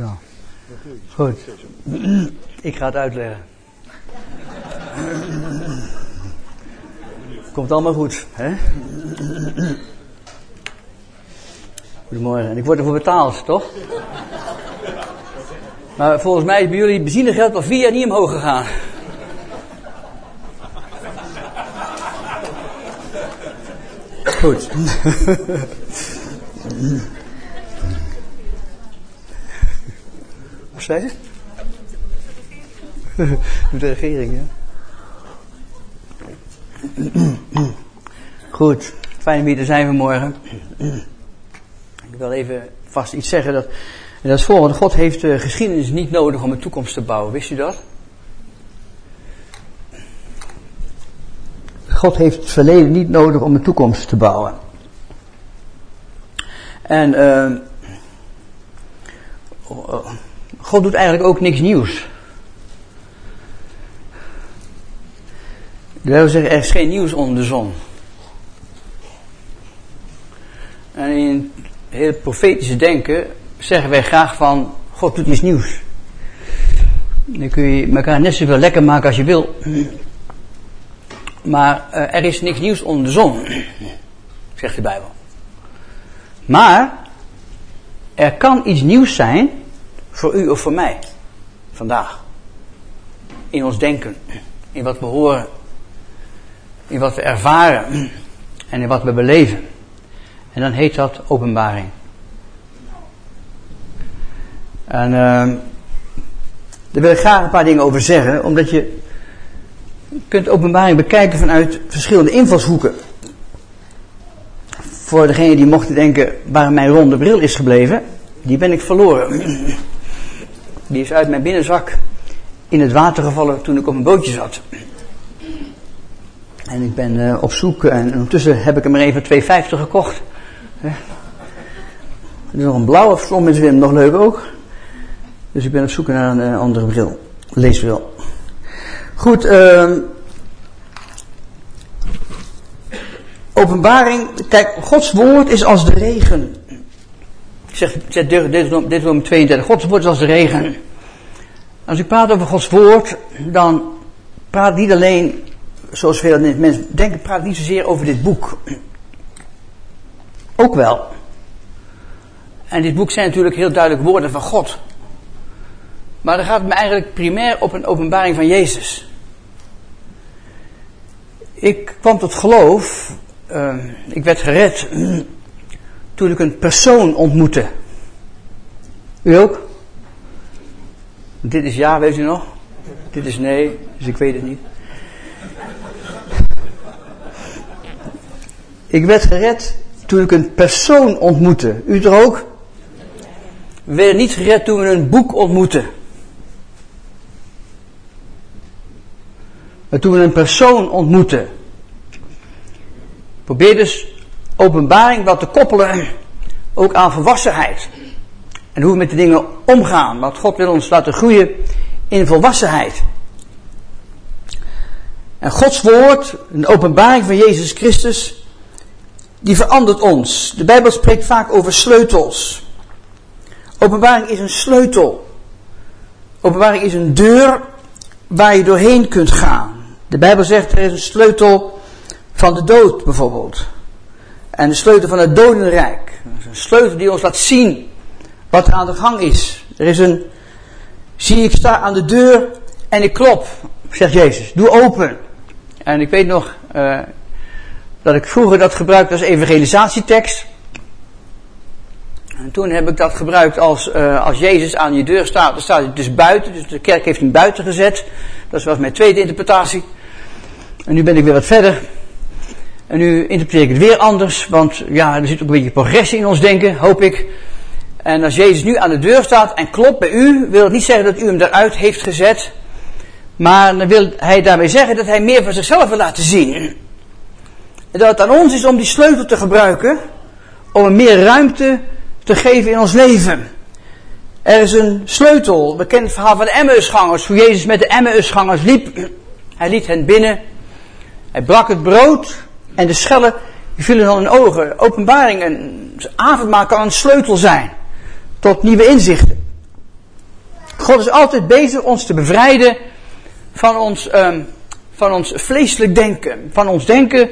Ja. Goed. Ik ga het uitleggen. Komt allemaal goed, hè? Goedemorgen. En ik word ervoor betaald, toch? Maar volgens mij is bij jullie benzinegeld al vier jaar niet omhoog gegaan. Goed. Zei de regering, ja. Goed, fijn om hier zijn vanmorgen. Ik wil even vast iets zeggen. Dat, dat is volgende. God heeft de geschiedenis niet nodig om een toekomst te bouwen. Wist u dat? God heeft het verleden niet nodig om een toekomst te bouwen. En uh, God doet eigenlijk ook niks nieuws. Dat wil zeggen, er is geen nieuws onder de zon. En in heel profetische denken zeggen wij graag van, God doet iets nieuws. Dan kun je elkaar net zoveel lekker maken als je wil. Maar uh, er is niks nieuws onder de zon, zegt de Bijbel. Maar er kan iets nieuws zijn voor u of voor mij vandaag. In ons denken, in wat we horen, in wat we ervaren en in wat we beleven. En dan heet dat openbaring. En uh, daar wil ik graag een paar dingen over zeggen, omdat je kunt openbaring bekijken vanuit verschillende invalshoeken. Voor degene die mochten denken waar mijn ronde bril is gebleven, die ben ik verloren. Die is uit mijn binnenzak in het water gevallen toen ik op een bootje zat. En ik ben uh, op zoek en ondertussen heb ik hem er even 2,50 gekocht. Er is nog een blauwe vlommenswim, nog leuk ook. Dus ik ben op zoek naar een uh, andere bril, leesbril. Goed, uh, openbaring. Kijk, Gods woord is als de regen. Ik zeg, zeg Deuteronomium 32. Gods woord is als de regen. Als ik praat over Gods woord, dan praat niet alleen, zoals veel mensen denken, praat niet zozeer over dit boek. Ook wel. En dit boek zijn natuurlijk heel duidelijk woorden van God. Maar dan gaat het me eigenlijk primair op een openbaring van Jezus. Ik kwam tot geloof, uh, ik werd gered toen ik een persoon ontmoette. U ook? Dit is ja, weet u nog? Dit is nee, dus ik weet het niet. Ik werd gered toen ik een persoon ontmoette. U er ook? We werden niet gered toen we een boek ontmoetten. Maar toen we een persoon ontmoeten. Probeer dus openbaring wat te koppelen ook aan volwassenheid. En hoe we met de dingen omgaan. Want God wil ons laten groeien in volwassenheid. En Gods woord, een openbaring van Jezus Christus, die verandert ons. De Bijbel spreekt vaak over sleutels. Openbaring is een sleutel. Openbaring is een deur waar je doorheen kunt gaan. De Bijbel zegt er is een sleutel van de dood bijvoorbeeld. En de sleutel van het dodenrijk. Is een sleutel die ons laat zien wat er aan de gang is. Er is een, zie ik sta aan de deur en ik klop, zegt Jezus. Doe open. En ik weet nog uh, dat ik vroeger dat gebruikte als evangelisatietekst. En toen heb ik dat gebruikt als, uh, als Jezus aan je deur staat. Dan staat hij dus buiten, dus de kerk heeft hem buiten gezet. Dat was mijn tweede interpretatie. En nu ben ik weer wat verder. En nu interpreteer ik het weer anders, want ja, er zit ook een beetje progressie in ons denken, hoop ik. En als Jezus nu aan de deur staat en klopt bij u, wil het niet zeggen dat u hem eruit heeft gezet. Maar dan wil hij daarmee zeggen dat hij meer van zichzelf wil laten zien. En dat het aan ons is om die sleutel te gebruiken, om hem meer ruimte te geven in ons leven. Er is een sleutel, bekend het verhaal van de Emmausgangers, hoe Jezus met de Emmausgangers liep. Hij liet hen binnen, hij brak het brood en de schellen vielen dan in ogen. Openbaring en avondmaal kan een sleutel zijn tot nieuwe inzichten. God is altijd bezig ons te bevrijden van ons, um, van ons vleeselijk denken. Van ons denken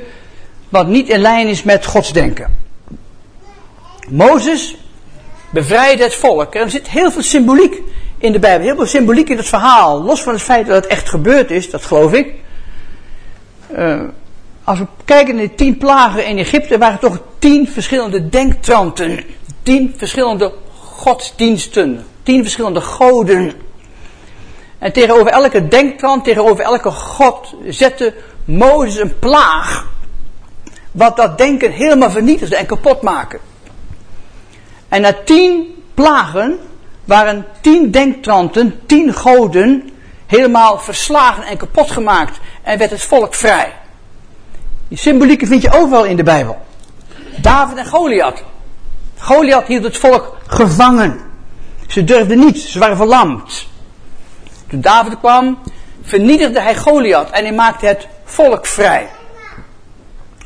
wat niet in lijn is met Gods denken. Mozes bevrijdde het volk. Er zit heel veel symboliek in de Bijbel. Heel veel symboliek in het verhaal. Los van het feit dat het echt gebeurd is, dat geloof ik. Uh, als we kijken naar de tien plagen in Egypte, waren toch tien verschillende denktranten. Tien verschillende godsdiensten. Tien verschillende goden. En tegenover elke denktrant, tegenover elke god, zette Mozes een plaag. Wat dat denken helemaal vernietigde en kapot maken. En na tien plagen waren tien denktranten, tien goden, helemaal verslagen en kapot gemaakt. En werd het volk vrij. Die symbolieken vind je overal in de Bijbel. David en Goliath. Goliath hield het volk gevangen. Ze durfden niet, ze waren verlamd. Toen David kwam, vernietigde hij Goliath en hij maakte het volk vrij.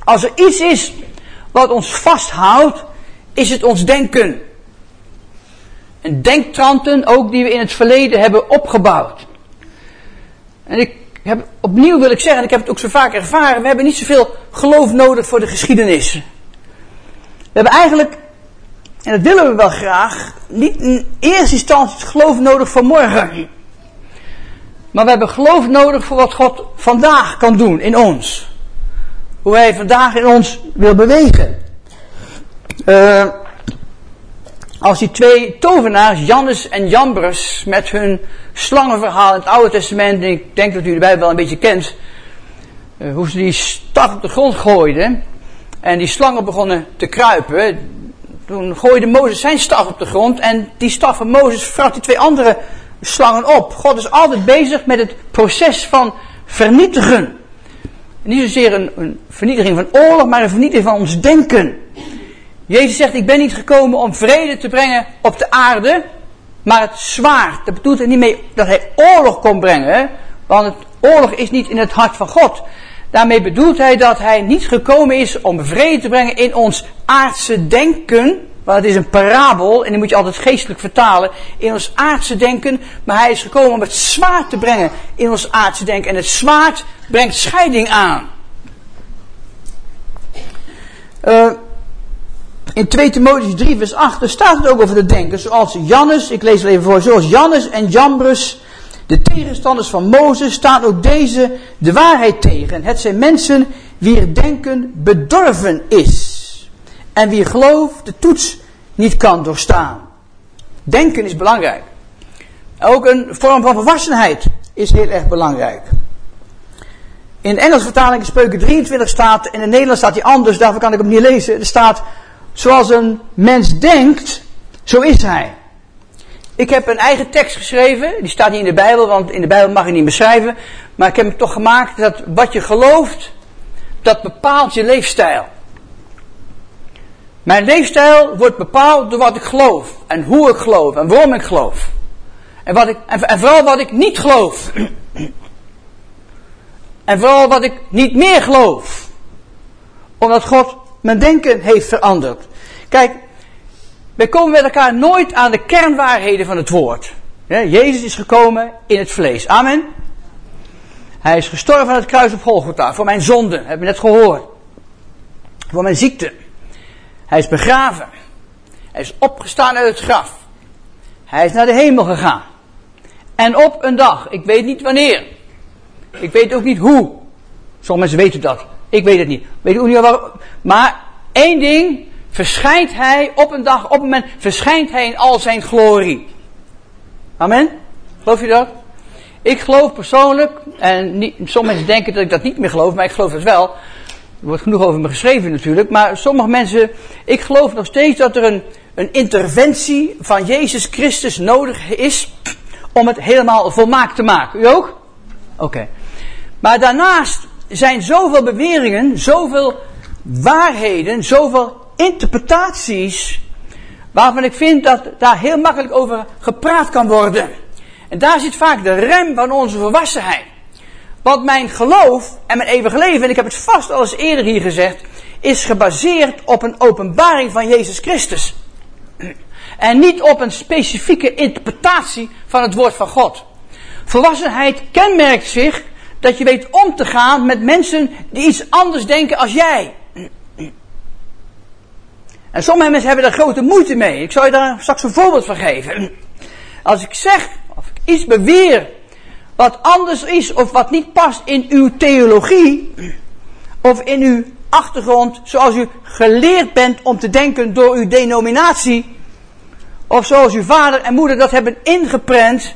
Als er iets is wat ons vasthoudt, is het ons denken. En denktranten ook die we in het verleden hebben opgebouwd. En ik opnieuw wil ik zeggen, en ik heb het ook zo vaak ervaren, we hebben niet zoveel geloof nodig voor de geschiedenis. We hebben eigenlijk, en dat willen we wel graag, niet in eerste instantie het geloof nodig voor morgen. Maar we hebben geloof nodig voor wat God vandaag kan doen in ons. Hoe hij vandaag in ons wil bewegen. Uh, als die twee tovenaars, Jannes en Jambres, met hun slangenverhaal in het Oude Testament, en ik denk dat u de Bijbel wel een beetje kent, uh, hoe ze die staf op de grond gooiden en die slangen begonnen te kruipen. Toen gooide Mozes zijn staf op de grond en die staf van Mozes vrat die twee andere slangen op. God is altijd bezig met het proces van vernietigen. Niet zozeer een, een vernietiging van oorlog, maar een vernietiging van ons denken. Jezus zegt, ik ben niet gekomen om vrede te brengen op de aarde, maar het zwaard. Dat bedoelt er niet mee dat hij oorlog kon brengen, want oorlog is niet in het hart van God. Daarmee bedoelt hij dat hij niet gekomen is om vrede te brengen in ons aardse denken, want het is een parabel en die moet je altijd geestelijk vertalen in ons aardse denken, maar hij is gekomen om het zwaard te brengen in ons aardse denken. En het zwaard brengt scheiding aan. Uh, in 2 Timotheus 3 vers 8 staat het ook over de denken. Zoals Jannes, ik lees het even voor, zoals Jannes en Jambres, de tegenstanders van Mozes, staan ook deze de waarheid tegen. Het zijn mensen wier denken bedorven is. En wie geloof de toets niet kan doorstaan. Denken is belangrijk. Ook een vorm van volwassenheid is heel erg belangrijk. In de Engelse vertaling in Spreuken 23 staat, in het Nederlands staat hij anders, daarvoor kan ik hem niet lezen. Er staat, Zoals een mens denkt, zo is hij. Ik heb een eigen tekst geschreven, die staat niet in de Bijbel, want in de Bijbel mag je niet beschrijven. Maar ik heb hem toch gemaakt dat wat je gelooft, dat bepaalt je leefstijl. Mijn leefstijl wordt bepaald door wat ik geloof. En hoe ik geloof. En waarom ik geloof. En, wat ik, en, en vooral wat ik niet geloof. en vooral wat ik niet meer geloof. Omdat God mijn denken heeft veranderd. Kijk, wij komen met elkaar nooit aan de kernwaarheden van het woord. Jezus is gekomen in het vlees. Amen. Hij is gestorven aan het kruis op Golgotha. Voor mijn zonden, hebben we net gehoord. Voor mijn ziekte. Hij is begraven. Hij is opgestaan uit het graf. Hij is naar de hemel gegaan. En op een dag, ik weet niet wanneer. Ik weet ook niet hoe. Sommige mensen weten dat. Ik weet het niet. Weet ook niet waarom. Maar één ding, verschijnt hij op een dag, op een moment, verschijnt hij in al zijn glorie. Amen? Geloof je dat? Ik geloof persoonlijk, en sommige mensen denken dat ik dat niet meer geloof, maar ik geloof dat wel. Er wordt genoeg over me geschreven natuurlijk, maar sommige mensen, ik geloof nog steeds dat er een, een interventie van Jezus Christus nodig is om het helemaal volmaakt te maken. U ook? Oké. Maar daarnaast zijn zoveel beweringen, zoveel waarheden, zoveel interpretaties, waarvan ik vind dat daar heel makkelijk over gepraat kan worden. En daar zit vaak de rem van onze volwassenheid. Want mijn geloof en mijn eeuwige leven, en ik heb het vast al eens eerder hier gezegd, is gebaseerd op een openbaring van Jezus Christus. En niet op een specifieke interpretatie van het woord van God. Volwassenheid kenmerkt zich dat je weet om te gaan met mensen die iets anders denken als jij. En sommige mensen hebben daar grote moeite mee. Ik zal je daar straks een voorbeeld van geven. Als ik zeg, of ik iets beweer, wat anders is of wat niet past in uw theologie, of in uw achtergrond, zoals u geleerd bent om te denken door uw denominatie, of zoals uw vader en moeder dat hebben ingeprent,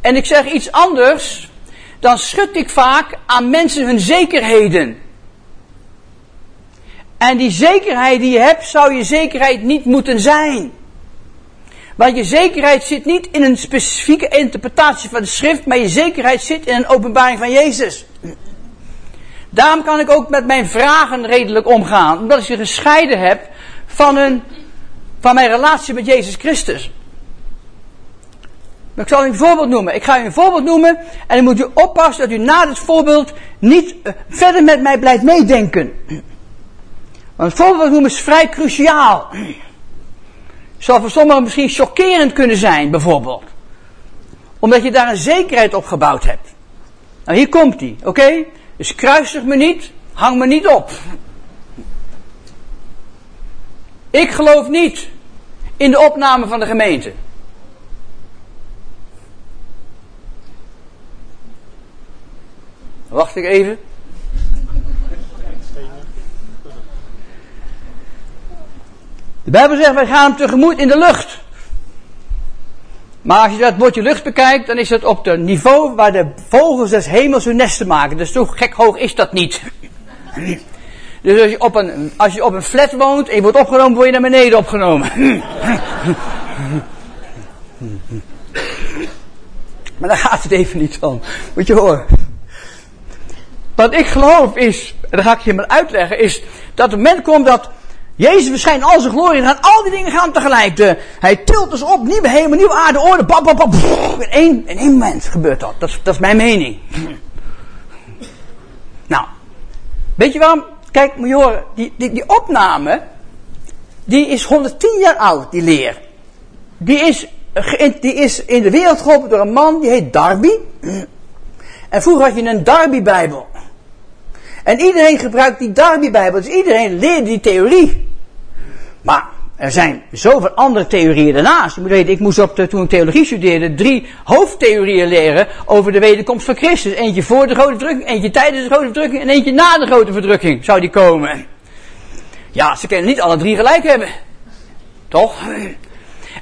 en ik zeg iets anders, dan schud ik vaak aan mensen hun zekerheden. En die zekerheid die je hebt, zou je zekerheid niet moeten zijn. Want je zekerheid zit niet in een specifieke interpretatie van de schrift, maar je zekerheid zit in een openbaring van Jezus. Daarom kan ik ook met mijn vragen redelijk omgaan, omdat ik ze gescheiden heb van, een, van mijn relatie met Jezus Christus. Ik zal u een voorbeeld noemen. Ik ga u een voorbeeld noemen en dan moet u oppassen dat u na dit voorbeeld niet eh, verder met mij blijft meedenken. Want het voorbeeld noemen is vrij cruciaal. Zal voor sommigen misschien chockerend kunnen zijn, bijvoorbeeld. Omdat je daar een zekerheid op gebouwd hebt. Nou, hier komt die, oké? Dus kruisig me niet, hang me niet op. Ik geloof niet in de opname van de gemeente. Wacht ik even. De Bijbel zegt, wij gaan hem tegemoet in de lucht. Maar als je dat woordje lucht bekijkt, dan is het op het niveau waar de vogels des hemels hun nesten maken. Dus zo gek hoog is dat niet. Dus als je op een, als je op een flat woont en je wordt opgenomen, word je naar beneden opgenomen. Maar daar gaat het even niet om. Moet je horen. Wat ik geloof is, en dat ga ik je maar uitleggen, is dat het moment komt dat Jezus verschijnt al zijn glorie en al die dingen gaan tegelijk. De, hij tilt dus op, nieuwe hemel, nieuwe aarde, orde, bap, bap, bap, in één, in één moment gebeurt dat. Dat dat is mijn mening. Nou, weet je waarom? Kijk, horen, die, die, die opname, die is 110 jaar oud, die leer. Die is, die is in de wereld geholpen door een man, die heet Darby. En vroeger had je een Darby-bijbel. En iedereen gebruikt die Darby-bijbel, dus iedereen leerde die theorie. Maar er zijn zoveel andere theorieën daarnaast. Je moet weten, ik moest op de, toen ik theologie studeerde drie hoofdtheorieën leren over de wederkomst van Christus. Eentje voor de grote verdrukking, eentje tijdens de grote verdrukking en eentje na de grote verdrukking zou die komen. Ja, ze kunnen niet alle drie gelijk hebben. Toch?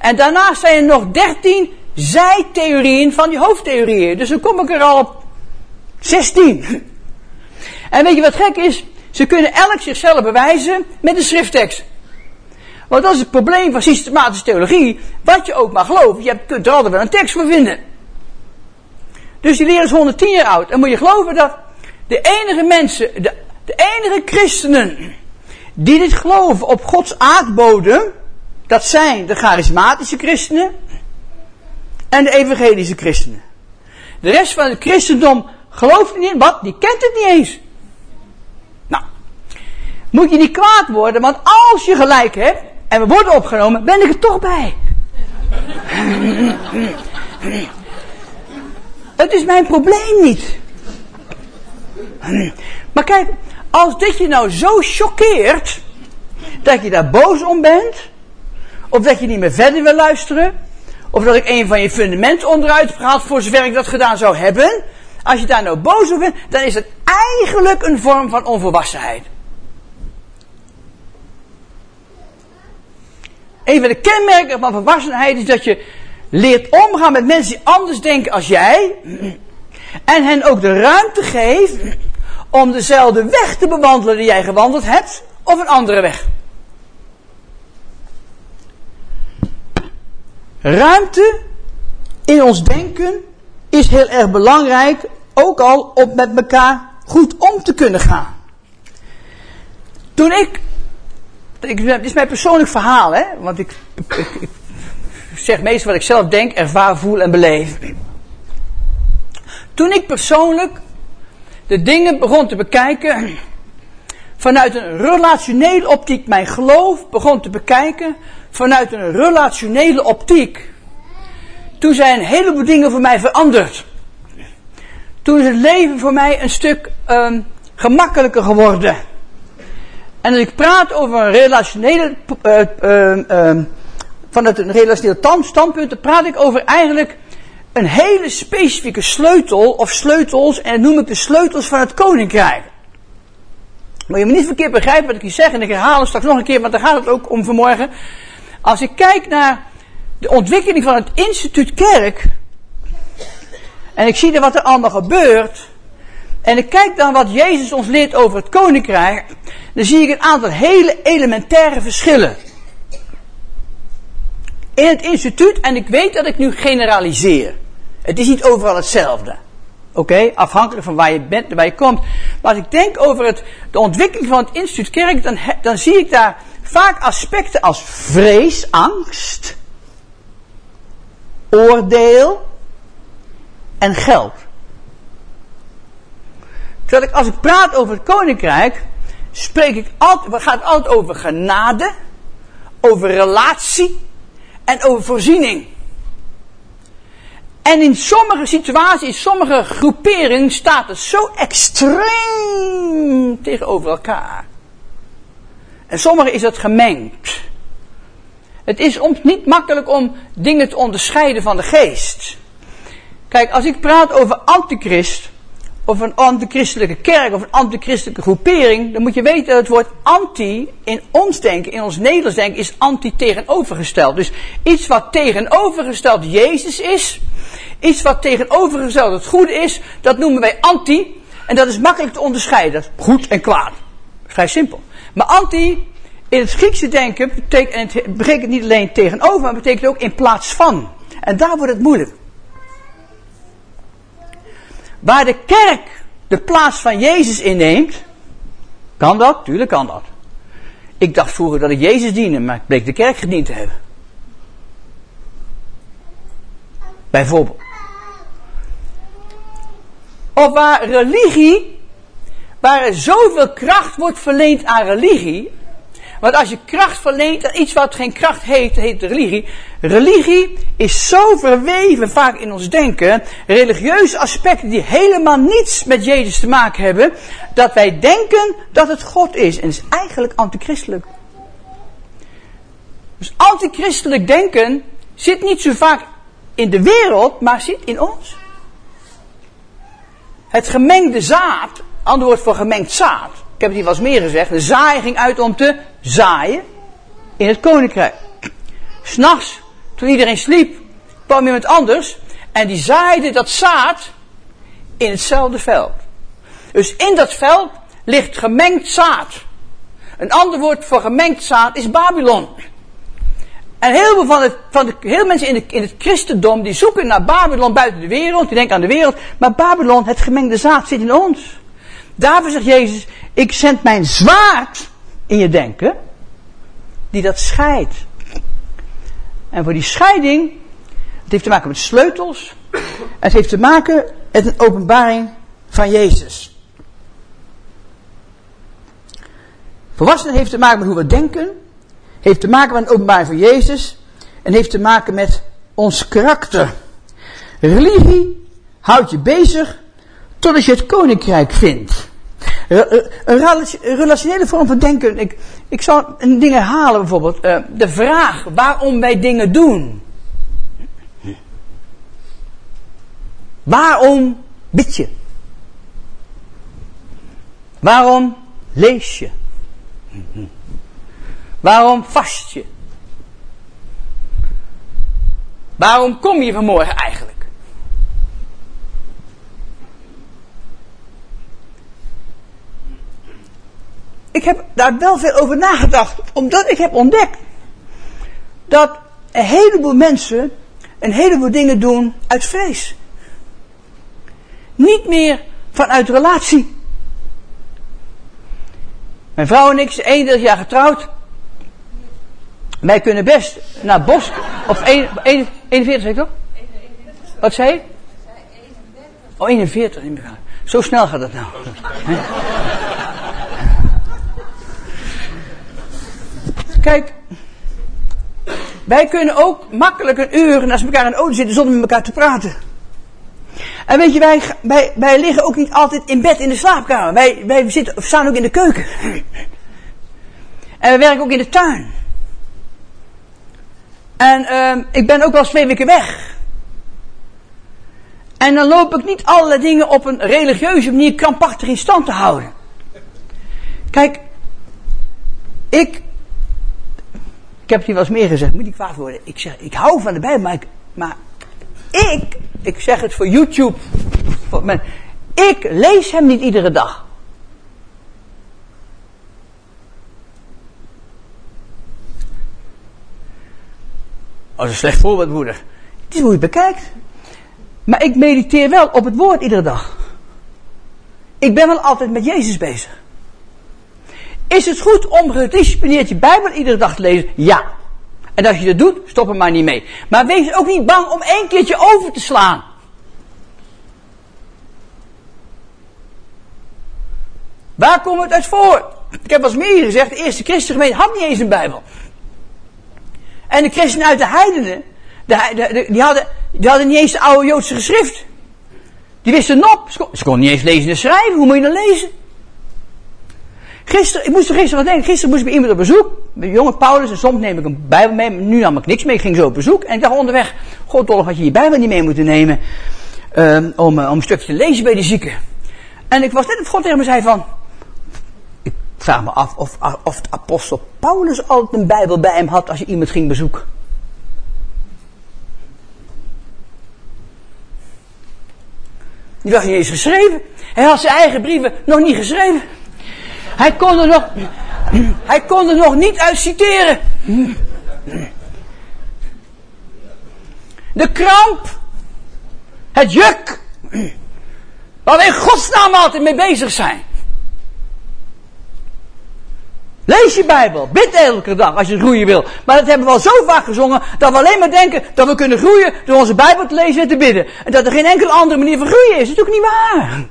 En daarnaast zijn er nog dertien zijtheorieën van die hoofdtheorieën. Dus dan kom ik er al op 16. En weet je wat gek is? Ze kunnen elk zichzelf bewijzen met een schrifttekst. Want dat is het probleem van systematische theologie. Wat je ook maar gelooft, je kunt er altijd wel een tekst voor vinden. Dus die leren is 110 jaar oud. En moet je geloven dat de enige mensen, de, de enige christenen die dit geloven op Gods aardbodem, dat zijn de charismatische christenen en de evangelische christenen. De rest van het christendom gelooft niet in wat, die kent het niet eens moet je niet kwaad worden, want als je gelijk hebt en we worden opgenomen, ben ik er toch bij. Het is mijn probleem niet. Maar kijk, als dit je nou zo choqueert, dat je daar boos om bent, of dat je niet meer verder wil luisteren, of dat ik een van je fundamenten onderuit heb gehaald voor zover ik dat gedaan zou hebben, als je daar nou boos op bent, dan is het eigenlijk een vorm van onvolwassenheid. Een van de kenmerken van volwassenheid is dat je leert omgaan met mensen die anders denken als jij. En hen ook de ruimte geeft om dezelfde weg te bewandelen die jij gewandeld hebt, of een andere weg. Ruimte in ons denken is heel erg belangrijk, ook al om met elkaar goed om te kunnen gaan. Toen ik ik, dit is mijn persoonlijk verhaal, hè? Want ik, zeg meestal wat ik zelf denk, ervaar, voel en beleef. Toen ik persoonlijk de dingen begon te bekijken vanuit een relationele optiek mijn geloof begon te bekijken, vanuit een relationele optiek, toen zijn een heleboel dingen voor mij veranderd. Toen is het leven voor mij een stuk um, gemakkelijker geworden. En als ik praat over een relationele, uh, uh, vanuit een relationeel standpunt, dan praat ik over eigenlijk een hele specifieke sleutel of sleutels, en noem ik de sleutels van het koninkrijk. Maar je moet niet verkeerd begrijpen wat ik hier zeg, en ik herhaal het straks nog een keer, want daar gaat het ook om vanmorgen. Als ik kijk naar de ontwikkeling van het instituut kerk, en ik zie er wat er allemaal gebeurt, en ik kijk dan wat Jezus ons leert over het koninkrijk, dan zie ik een aantal hele elementaire verschillen. In het instituut, en ik weet dat ik nu generaliseer. Het is niet overal hetzelfde. Oké, afhankelijk van waar je bent en waar je komt. Maar als ik denk over het, de ontwikkeling van het instituut kerk, dan, dan zie ik daar vaak aspecten als vrees, angst, oordeel en geld. Terwijl ik, als ik praat over het koninkrijk, spreek ik altijd, gaat het altijd over genade, over relatie en over voorziening. En in sommige situaties, in sommige groeperingen staat het zo extreem tegenover elkaar. En sommige is het gemengd. Het is ons niet makkelijk om dingen te onderscheiden van de geest. Kijk, als ik praat over antichrist, of een antichristelijke kerk, of een antichristelijke groepering, dan moet je weten dat het woord anti in ons denken, in ons Nederlands denken, is anti tegenovergesteld. Dus iets wat tegenovergesteld Jezus is, iets wat tegenovergesteld het goede is, dat noemen wij anti. En dat is makkelijk te onderscheiden. Goed en kwaad. Vrij simpel. Maar anti, in het Griekse denken, betekent, betekent niet alleen tegenover, maar betekent ook in plaats van. En daar wordt het moeilijk. Waar de kerk de plaats van Jezus inneemt, kan dat? Tuurlijk kan dat. Ik dacht vroeger dat ik Jezus diende, maar ik bleek de kerk gediend te hebben. Bijvoorbeeld. Of waar religie, waar er zoveel kracht wordt verleend aan religie. Want als je kracht verleent aan iets wat geen kracht heeft, heet religie. Religie is zo verweven vaak in ons denken. Religieuze aspecten die helemaal niets met Jezus te maken hebben. Dat wij denken dat het God is. En is eigenlijk antichristelijk. Dus antichristelijk denken zit niet zo vaak in de wereld, maar zit in ons. Het gemengde zaad, ander woord voor gemengd zaad. Heb het hier eens meer gezegd. De zaai ging uit om te zaaien in het koninkrijk. S'nachts, toen iedereen sliep, kwam iemand anders en die zaaide dat zaad in hetzelfde veld. Dus in dat veld ligt gemengd zaad. Een ander woord voor gemengd zaad is Babylon. En heel veel van, het, van de heel mensen in, in het christendom, die zoeken naar Babylon buiten de wereld, die denken aan de wereld, maar Babylon, het gemengde zaad, zit in ons. Daarvoor zegt Jezus, ik zend mijn zwaard in je denken, die dat scheidt. En voor die scheiding, het heeft te maken met sleutels, het heeft te maken met een openbaring van Jezus. Volwassenen heeft te maken met hoe we denken, heeft te maken met een openbaring van Jezus en heeft te maken met ons karakter. Religie houdt je bezig totdat je het koninkrijk vindt. Een relationele vorm van denken. Ik, ik zal een ding herhalen bijvoorbeeld. Uh, de vraag waarom wij dingen doen. Waarom bid je? Waarom lees je? Waarom vast je? Waarom kom je vanmorgen eigenlijk? Ik heb daar wel veel over nagedacht, omdat ik heb ontdekt dat een heleboel mensen een heleboel dingen doen uit vrees. Niet meer vanuit relatie. Mijn vrouw en ik zijn 31 jaar getrouwd. Wij kunnen best naar Bos. Of 41, zeg ik toch? Wat zei je? Oh, 41. Zo snel gaat het nou. Kijk, wij kunnen ook makkelijk een uur naast elkaar in de auto zitten zonder met elkaar te praten. En weet je, wij, wij, wij liggen ook niet altijd in bed in de slaapkamer. Wij, wij zitten, staan ook in de keuken. En we werken ook in de tuin. En uh, ik ben ook wel eens twee weken weg. En dan loop ik niet alle dingen op een religieuze manier krampachtig in stand te houden. Kijk, ik. Ik heb hier wel eens meer gezegd, moet ik kwaad worden. Ik zeg, ik hou van de Bijbel, maar ik, maar ik, ik zeg het voor YouTube. Voor ik lees hem niet iedere dag. Als een slecht voorbeeld, moeder. Het is hoe je het bekijkt. Maar ik mediteer wel op het woord iedere dag. Ik ben wel altijd met Jezus bezig. Is het goed om gedisciplineerd je Bijbel iedere dag te lezen? Ja. En als je dat doet, stop er maar niet mee. Maar wees ook niet bang om één keertje over te slaan. Waar komt het uit voor? Ik heb als meer gezegd, de eerste christengemeente had niet eens een Bijbel. En de christenen uit de heidenen, de, die, hadden, die hadden niet eens de oude Joodse geschrift. Die wisten nop. Ze konden niet eens lezen en schrijven. Hoe moet je dan lezen? Gisteren, ik moest er gisteren wat denken. Gisteren moest ik bij iemand op bezoek. Met jonge Paulus. En soms neem ik een Bijbel mee. Nu nam ik niks mee. Ik ging zo op bezoek. En ik dacht onderweg. God, dollig had je je Bijbel niet mee moeten nemen. Um, om, om een stukje te lezen bij de zieken. En ik was net op God tegen me zei van. Ik vraag me af of, of de apostel Paulus altijd een Bijbel bij hem had als je iemand ging bezoeken. Die was niet eens geschreven. Hij had zijn eigen brieven nog niet geschreven. Hij kon er nog, hij kon er nog niet uit citeren. De kramp. Het juk. Waar we in godsnaam altijd mee bezig zijn. Lees je Bijbel. Bid elke dag als je groeien wil. Maar dat hebben we al zo vaak gezongen dat we alleen maar denken dat we kunnen groeien door onze Bijbel te lezen en te bidden. En dat er geen enkele andere manier van groeien is. Dat is natuurlijk niet waar.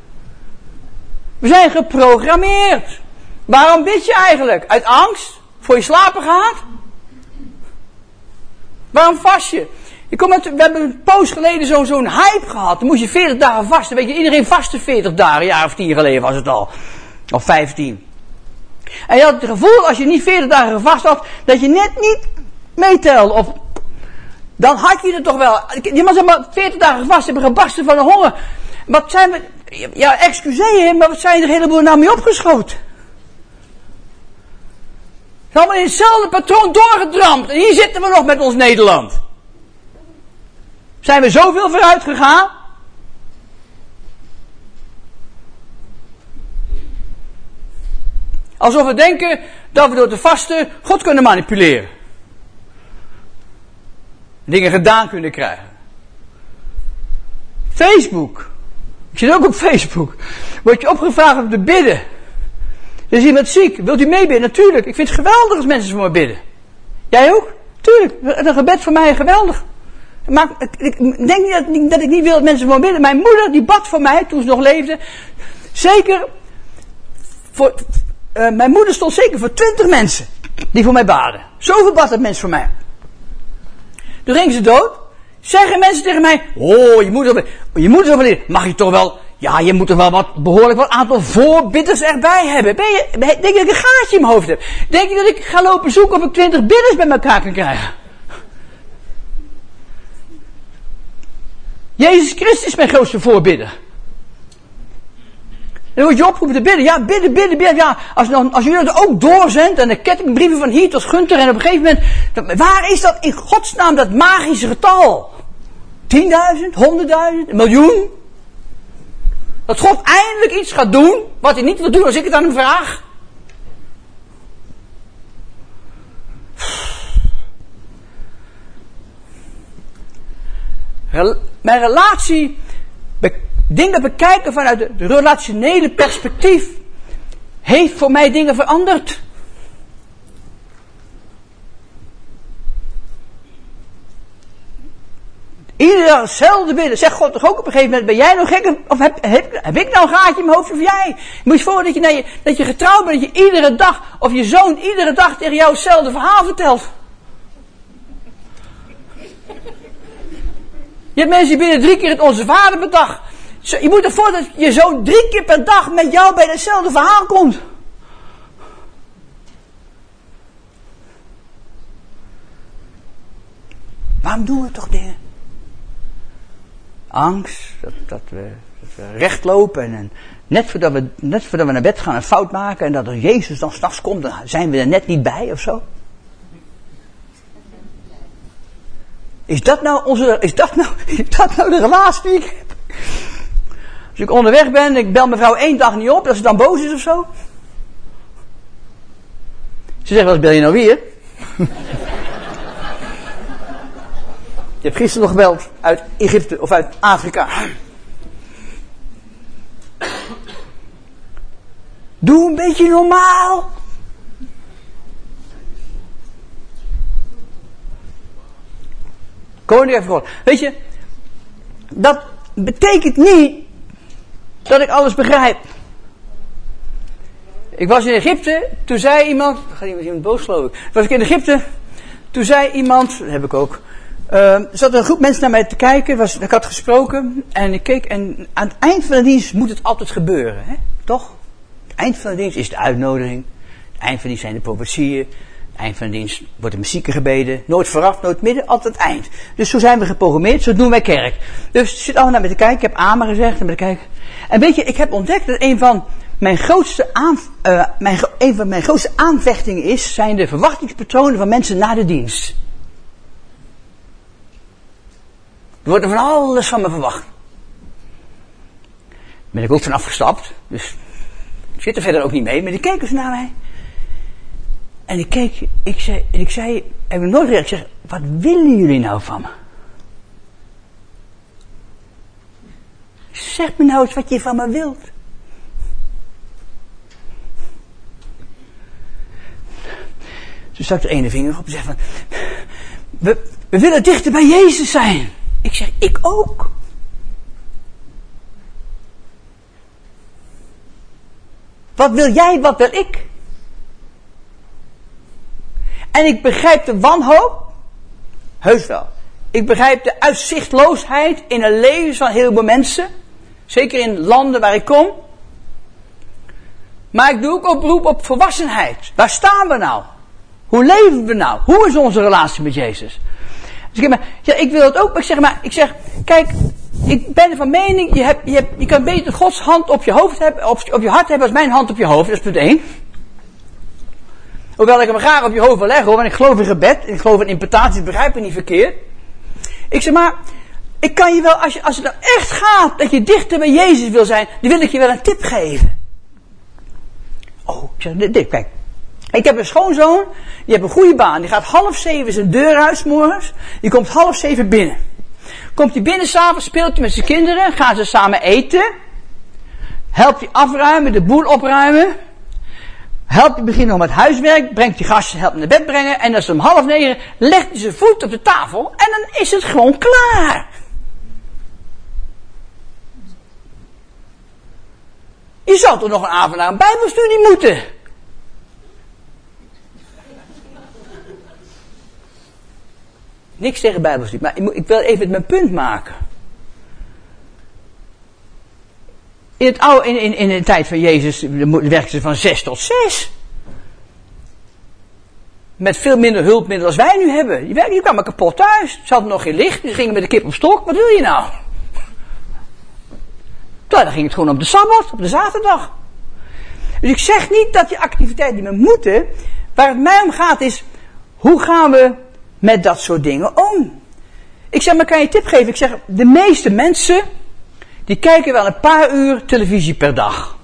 We zijn geprogrammeerd. Waarom bid je eigenlijk? Uit angst? Voor je slapen gaat? Waarom vast je? Ik we hebben een poos geleden zo'n hype gehad. Dan moest je 40 dagen vasten. Weet je, iedereen vastte 40 dagen. Een jaar of 10 geleden was het al. Of 15. En je had het gevoel, als je niet 40 dagen gevast had, dat je net niet meetelde. Of dan had je het toch wel. Je zeg maar 40 dagen vast hebben gebarsten van de honger. Wat zijn we. Ja, excuseer, maar wat zijn er heleboel naar mee opgeschoten? Allemaal in hetzelfde patroon doorgedramd. En hier zitten we nog met ons Nederland. Zijn we zoveel vooruit gegaan? Alsof we denken dat we door te vasten God kunnen manipuleren. Dingen gedaan kunnen krijgen. Facebook. Ik zit ook op Facebook. Word je opgevraagd om te bidden. Er is iemand ziek. Wilt u meebidden? Natuurlijk. Ik vind het geweldig als mensen voor me bidden. Jij ook? Tuurlijk. Een gebed voor mij geweldig. Maar ik denk niet dat, ik niet wil dat mensen voor me bidden. Mijn moeder die bad voor mij toen ze nog leefde. Zeker voor, uh, mijn moeder stond zeker voor twintig mensen die voor mij baden. Zoveel bad dat mensen voor mij. Toen ging ze dood. Zeggen mensen tegen mij: Oh, je moeder, je moeder is overleden. Mag je toch wel ja, je moet er wel wat behoorlijk wat aantal voorbidders erbij hebben. Ben je, denk je dat ik een gaatje in mijn hoofd heb? Denk je dat ik ga lopen zoeken of ik twintig bidders bij elkaar kan krijgen? Jezus Christus is mijn grootste voorbidder. Dan word je opgeroepen te bidden. Ja, bidden, bidden, bidden. Ja, als, dan, als jullie dat ook doorzendt en de kettingbrieven van hier tot Gunter en op een gegeven moment. Waar is dat in godsnaam dat magische getal? 10.000, 100.000, een miljoen? Dat God eindelijk iets gaat doen wat hij niet wil doen als ik het aan hem vraag. Mijn relatie, dingen bekijken vanuit het relationele perspectief, heeft voor mij dingen veranderd. Hetzelfde bidden. Zegt God toch ook op een gegeven moment, ben jij nog gek? Of heb, heb, heb ik nou een gaatje in mijn hoofd of jij? Moet je voor dat je, je, dat je getrouwd bent, dat je iedere dag, of je zoon iedere dag tegen jou hetzelfde verhaal vertelt. Je hebt mensen die binnen drie keer het Onze Vader per dag. Je moet ervoor dat je zoon drie keer per dag met jou bij hetzelfde verhaal komt. Waarom doen we toch dingen? Angst, dat, we, dat we recht lopen en net voordat, we, net voordat we naar bed gaan een fout maken en dat er Jezus dan s'nachts komt, dan zijn we er net niet bij of zo. Is dat nou onze, is dat nou, is dat nou de relatie die ik heb? Als ik onderweg ben, ik bel mevrouw één dag niet op, dat ze dan boos is of zo. Ze zegt, wat bel je nou weer? Je hebt gisteren nog gebeld uit Egypte of uit Afrika. Doe een beetje normaal. Koning van God. Weet je, dat betekent niet dat ik alles begrijp. Ik was in Egypte, toen zei iemand, gaat iemand boos geloof ik. Was ik in Egypte, toen zei iemand, dat heb ik ook, uh, er zat een groep mensen naar mij te kijken, was, ik had gesproken en ik keek en aan het eind van de dienst moet het altijd gebeuren, hè? toch? Het eind van de dienst is de uitnodiging, het eind van de dienst zijn de profetieën, het eind van de dienst wordt de muziek gebeden, nooit vooraf, nooit midden, altijd het eind. Dus zo zijn we geprogrammeerd, zo doen wij kerk. Dus zit allemaal naar me te kijken, ik heb Amen gezegd en kijken. En weet je, ik heb ontdekt dat een van mijn grootste, aan, uh, mijn, een van mijn grootste aanvechtingen is, zijn de verwachtingspatronen van mensen na de dienst. Er wordt van alles van me verwacht. Daar ben ik ook van afgestapt. Dus ik zit er verder ook niet mee. Maar die keken ze naar mij. En ik keek, ik zei, en ik zei, heb ik nooit gezegd, ik zeg, wat willen jullie nou van me? Zeg me nou eens wat je van me wilt. Toen stak de ene vinger op en zei van, we, we willen dichter bij Jezus zijn. Ik zeg, ik ook. Wat wil jij, wat wil ik? En ik begrijp de wanhoop, heus wel. Ik begrijp de uitzichtloosheid in het leven van heel veel mensen. Zeker in landen waar ik kom. Maar ik doe ook oproep op volwassenheid. Waar staan we nou? Hoe leven we nou? Hoe is onze relatie met Jezus? Dus ik, maar, ja, ik wil het ook, maar ik zeg maar, ik zeg, kijk, ik ben van mening, je, hebt, je, hebt, je kan beter Gods hand op je hoofd hebben, op, op je hart hebben als mijn hand op je hoofd, dat is punt één. Hoewel ik hem graag op je hoofd wil leggen hoor, want ik geloof in gebed, ik geloof in interpretatie, begrijp me niet verkeerd. Ik zeg maar, ik kan je wel, als, je, als het nou echt gaat dat je dichter bij Jezus wil zijn, dan wil ik je wel een tip geven. Oh, ik zeg, dit, dit ik heb een schoonzoon, die heeft een goede baan. Die gaat half zeven zijn deur uit morgens. Die komt half zeven binnen. Komt hij binnen s'avonds, speelt hij met zijn kinderen, gaan ze samen eten. Helpt hij afruimen, de boel opruimen. Helpt hij beginnen met huiswerk, brengt die gasten, helpt naar bed brengen. En als om half negen legt hij zijn voet op de tafel en dan is het gewoon klaar. Je zou toch nog een avond naar een bijbelstudie moeten? Niks tegen Bijbelstudie, maar ik wil even mijn punt maken. In, het oude, in, in, in de tijd van Jezus werkten ze van zes tot zes. Met veel minder hulpmiddelen als wij nu hebben. Die, die kwamen kapot thuis. Ze hadden nog geen licht. Ze gingen met de kip op stok. Wat wil je nou? Toen ging het gewoon op de Sabbat, op de zaterdag. Dus ik zeg niet dat je activiteiten niet meer moeten. Waar het mij om gaat is, hoe gaan we met dat soort dingen om? Ik zeg, maar kan je een tip geven? Ik zeg, de meeste mensen, die kijken wel een paar uur televisie per dag.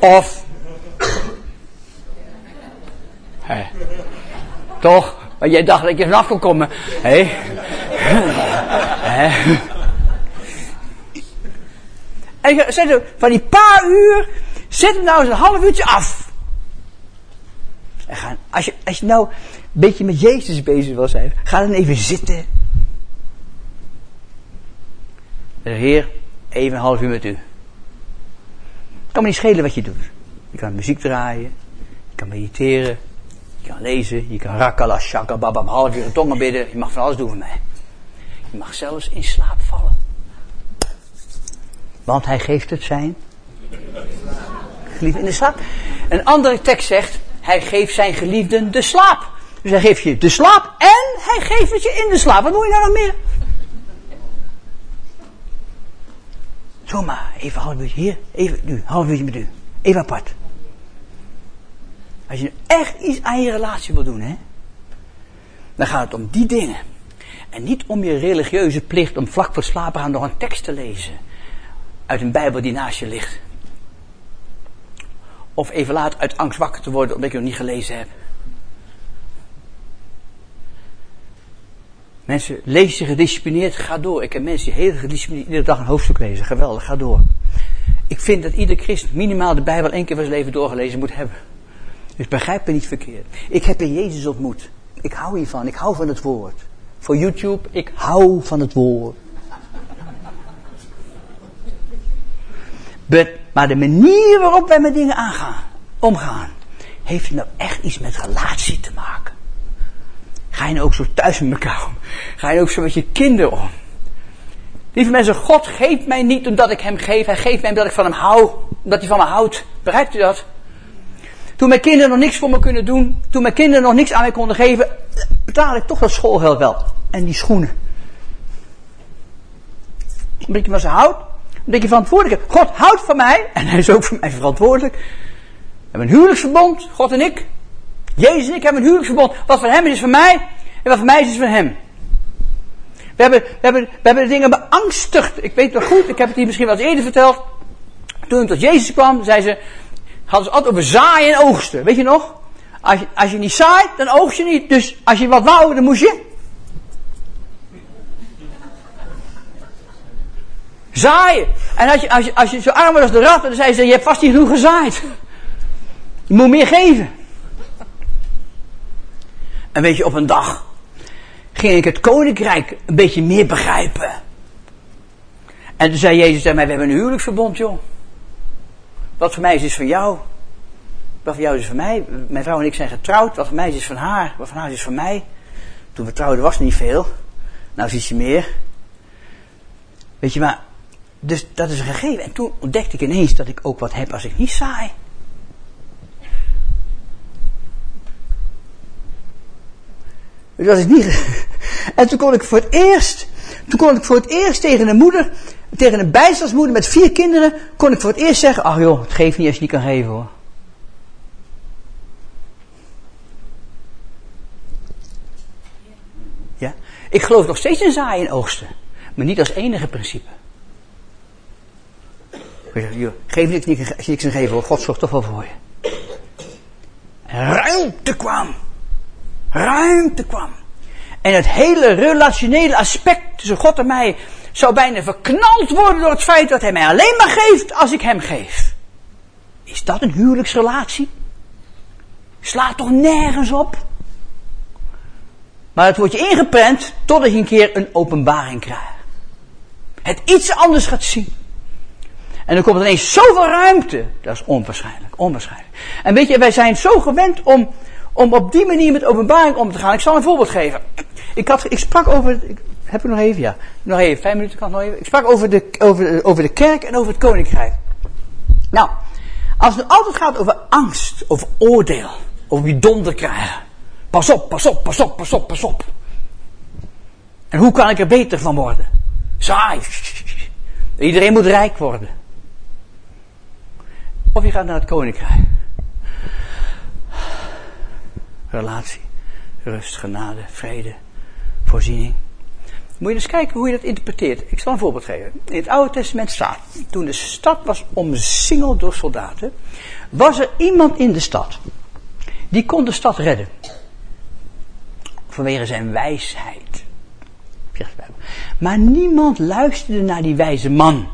Of, toch? Want jij dacht dat je vanaf kon komen. Hé? En ik zeg, van die paar uur, zet hem nou eens een half uurtje af. En als, je, als je nou beetje met Jezus bezig wil zijn, ga dan even zitten. De Heer, even een half uur met u. Het kan me niet schelen wat je doet. Je kan muziek draaien, je kan mediteren, je kan lezen, je kan rakala, shaka, babam, half uur in tongen bidden. Je mag van alles doen voor mij. Je mag zelfs in slaap vallen. Want hij geeft het zijn geliefde in de slaap. Een andere tekst zegt, hij geeft zijn geliefden de slaap. Dus hij geeft je de slaap en hij geeft het je in de slaap. Wat moet je nou nog meer? Zomaar, even een half uurtje hier, even nu, half uurtje met u. Even apart. Als je echt iets aan je relatie wil doen, hè, dan gaat het om die dingen. En niet om je religieuze plicht om vlak voor slapen gaan nog een tekst te lezen. Uit een Bijbel die naast je ligt. Of even laat uit angst wakker te worden omdat je nog niet gelezen hebt. Mensen, lees je gedisciplineerd, ga door. Ik heb mensen die heel gedisciplineerd iedere dag een hoofdstuk lezen. Geweldig, ga door. Ik vind dat ieder christen minimaal de Bijbel één keer van zijn leven doorgelezen moet hebben. Dus begrijp me niet verkeerd. Ik heb in Jezus ontmoet. Ik hou hiervan. Ik hou van het woord. Voor YouTube, ik hou van het woord. Maar de manier waarop wij met dingen aangaan, omgaan, heeft nou echt iets met relatie te maken. Ga je nou ook zo thuis met elkaar om? Ga je ook zo met je kinderen om? Lieve mensen, God geeft mij niet omdat ik hem geef. Hij geeft mij omdat ik van hem hou. Omdat hij van me houdt. Begrijpt u dat? Toen mijn kinderen nog niks voor me kunnen doen. Toen mijn kinderen nog niks aan mij konden geven. Betaal ik toch dat schoolgeld wel. En die schoenen. Omdat je van ze houdt. Omdat je verantwoordelijk bent. God houdt van mij. En hij is ook voor mij verantwoordelijk. We hebben een huwelijksverbond. God en ik. Jezus en ik hebben een huwelijksverbond. Wat van hem is, is van mij. En wat van mij is, is van hem. We hebben, we hebben, we hebben dingen beangstigd. Ik weet nog goed, ik heb het hier misschien wel eens eerder verteld. Toen ik tot Jezus kwam, zei ze, hadden ze altijd over zaaien en oogsten. Weet je nog? Als je, als je niet zaait, dan oogst je niet. Dus als je wat wou, dan moest je. Zaaien. En als je, als je, als je zo arm was als de rat, dan zei ze, je hebt vast niet genoeg gezaaid. Je moet meer geven. En weet je, op een dag ging ik het koninkrijk een beetje meer begrijpen. En toen zei Jezus tegen mij, we hebben een huwelijksverbond, joh. Wat voor mij is, is van jou. Wat voor jou is, van mij. Mijn vrouw en ik zijn getrouwd. Wat voor mij is, is van haar. Wat van haar is, is van mij. Toen we trouwden was niet veel. Nou is ietsje meer. Weet je, maar... Dus dat is een gegeven. En toen ontdekte ik ineens dat ik ook wat heb als ik niet saai. Dat is niet. En toen kon ik voor het eerst, toen kon ik voor het eerst tegen een moeder, tegen een bijstandsmoeder met vier kinderen, kon ik voor het eerst zeggen, ach joh, het geeft niet als je niet kan geven hoor. Ja? Ik geloof nog steeds in zaaien en oogsten, maar niet als enige principe. Geef niks, niks geven God zorgt toch wel voor je. Ruimte kwam ruimte kwam. En het hele relationele aspect tussen God en mij zou bijna verknald worden door het feit dat hij mij alleen maar geeft als ik hem geef. Is dat een huwelijksrelatie? Slaat toch nergens op? Maar het wordt je ingeprent totdat je een keer een openbaring krijgt. Het iets anders gaat zien. En dan komt ineens zoveel ruimte. Dat is onwaarschijnlijk, onwaarschijnlijk. En weet je, wij zijn zo gewend om om op die manier met openbaring om te gaan. Ik zal een voorbeeld geven. Ik, had, ik sprak over, ik, heb ik nog even? Ja, nog even, vijf minuten kan nog even. Ik sprak over de, over, over de kerk en over het koninkrijk. Nou, als het altijd gaat over angst, over oordeel, over wie donder krijgen. Pas op, pas op, pas op, pas op, pas op. En hoe kan ik er beter van worden? Saai. Iedereen moet rijk worden. Of je gaat naar het koninkrijk relatie, rust, genade, vrede, voorziening. Moet je eens kijken hoe je dat interpreteert. Ik zal een voorbeeld geven. In het Oude Testament staat, toen de stad was omsingeld door soldaten, was er iemand in de stad. Die kon de stad redden. Vanwege zijn wijsheid. Maar niemand luisterde naar die wijze man.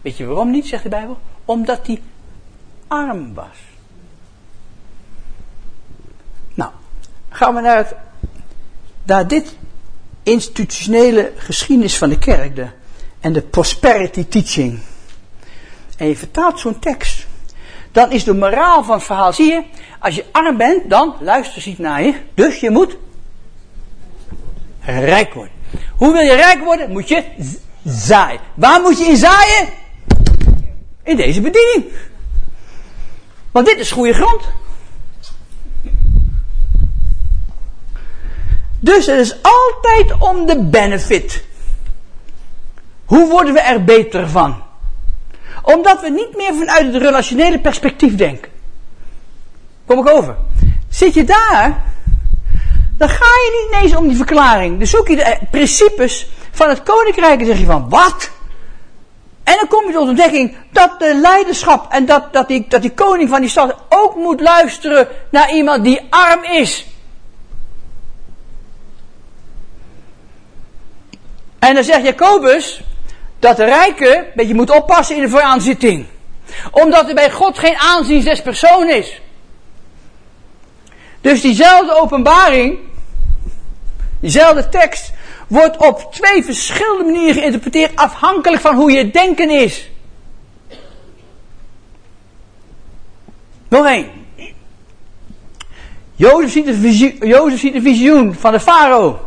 Weet je waarom niet, zegt de Bijbel? Omdat hij arm was. gaan we naar, het, dit institutionele geschiedenis van de kerk de, en de prosperity teaching. En je vertaalt zo'n tekst. Dan is de moraal van het verhaal, zie je, als je arm bent, dan luister ziet naar je. Dus je moet rijk worden. Hoe wil je rijk worden? Moet je zaaien. Waar moet je in zaaien? In deze bediening. Want dit is goede grond. Dus het is altijd om de benefit. Hoe worden we er beter van? Omdat we niet meer vanuit het relationele perspectief denken. Kom ik over. Zit je daar, dan ga je niet ineens om die verklaring. Dan zoek je de principes van het koninkrijk en zeg je van, wat? En dan kom je tot ontdekking dat de leiderschap en dat, dat, die, dat die koning van die stad ook moet luisteren naar iemand die arm is. En dan zegt Jacobus dat de rijke een beetje moet oppassen in de vooraanzitting. Omdat er bij God geen aanzien zes persoon is. Dus diezelfde openbaring, diezelfde tekst, wordt op twee verschillende manieren geïnterpreteerd afhankelijk van hoe je denken is. Nog één. Jozef ziet, een visioen, ziet een visioen van de farao.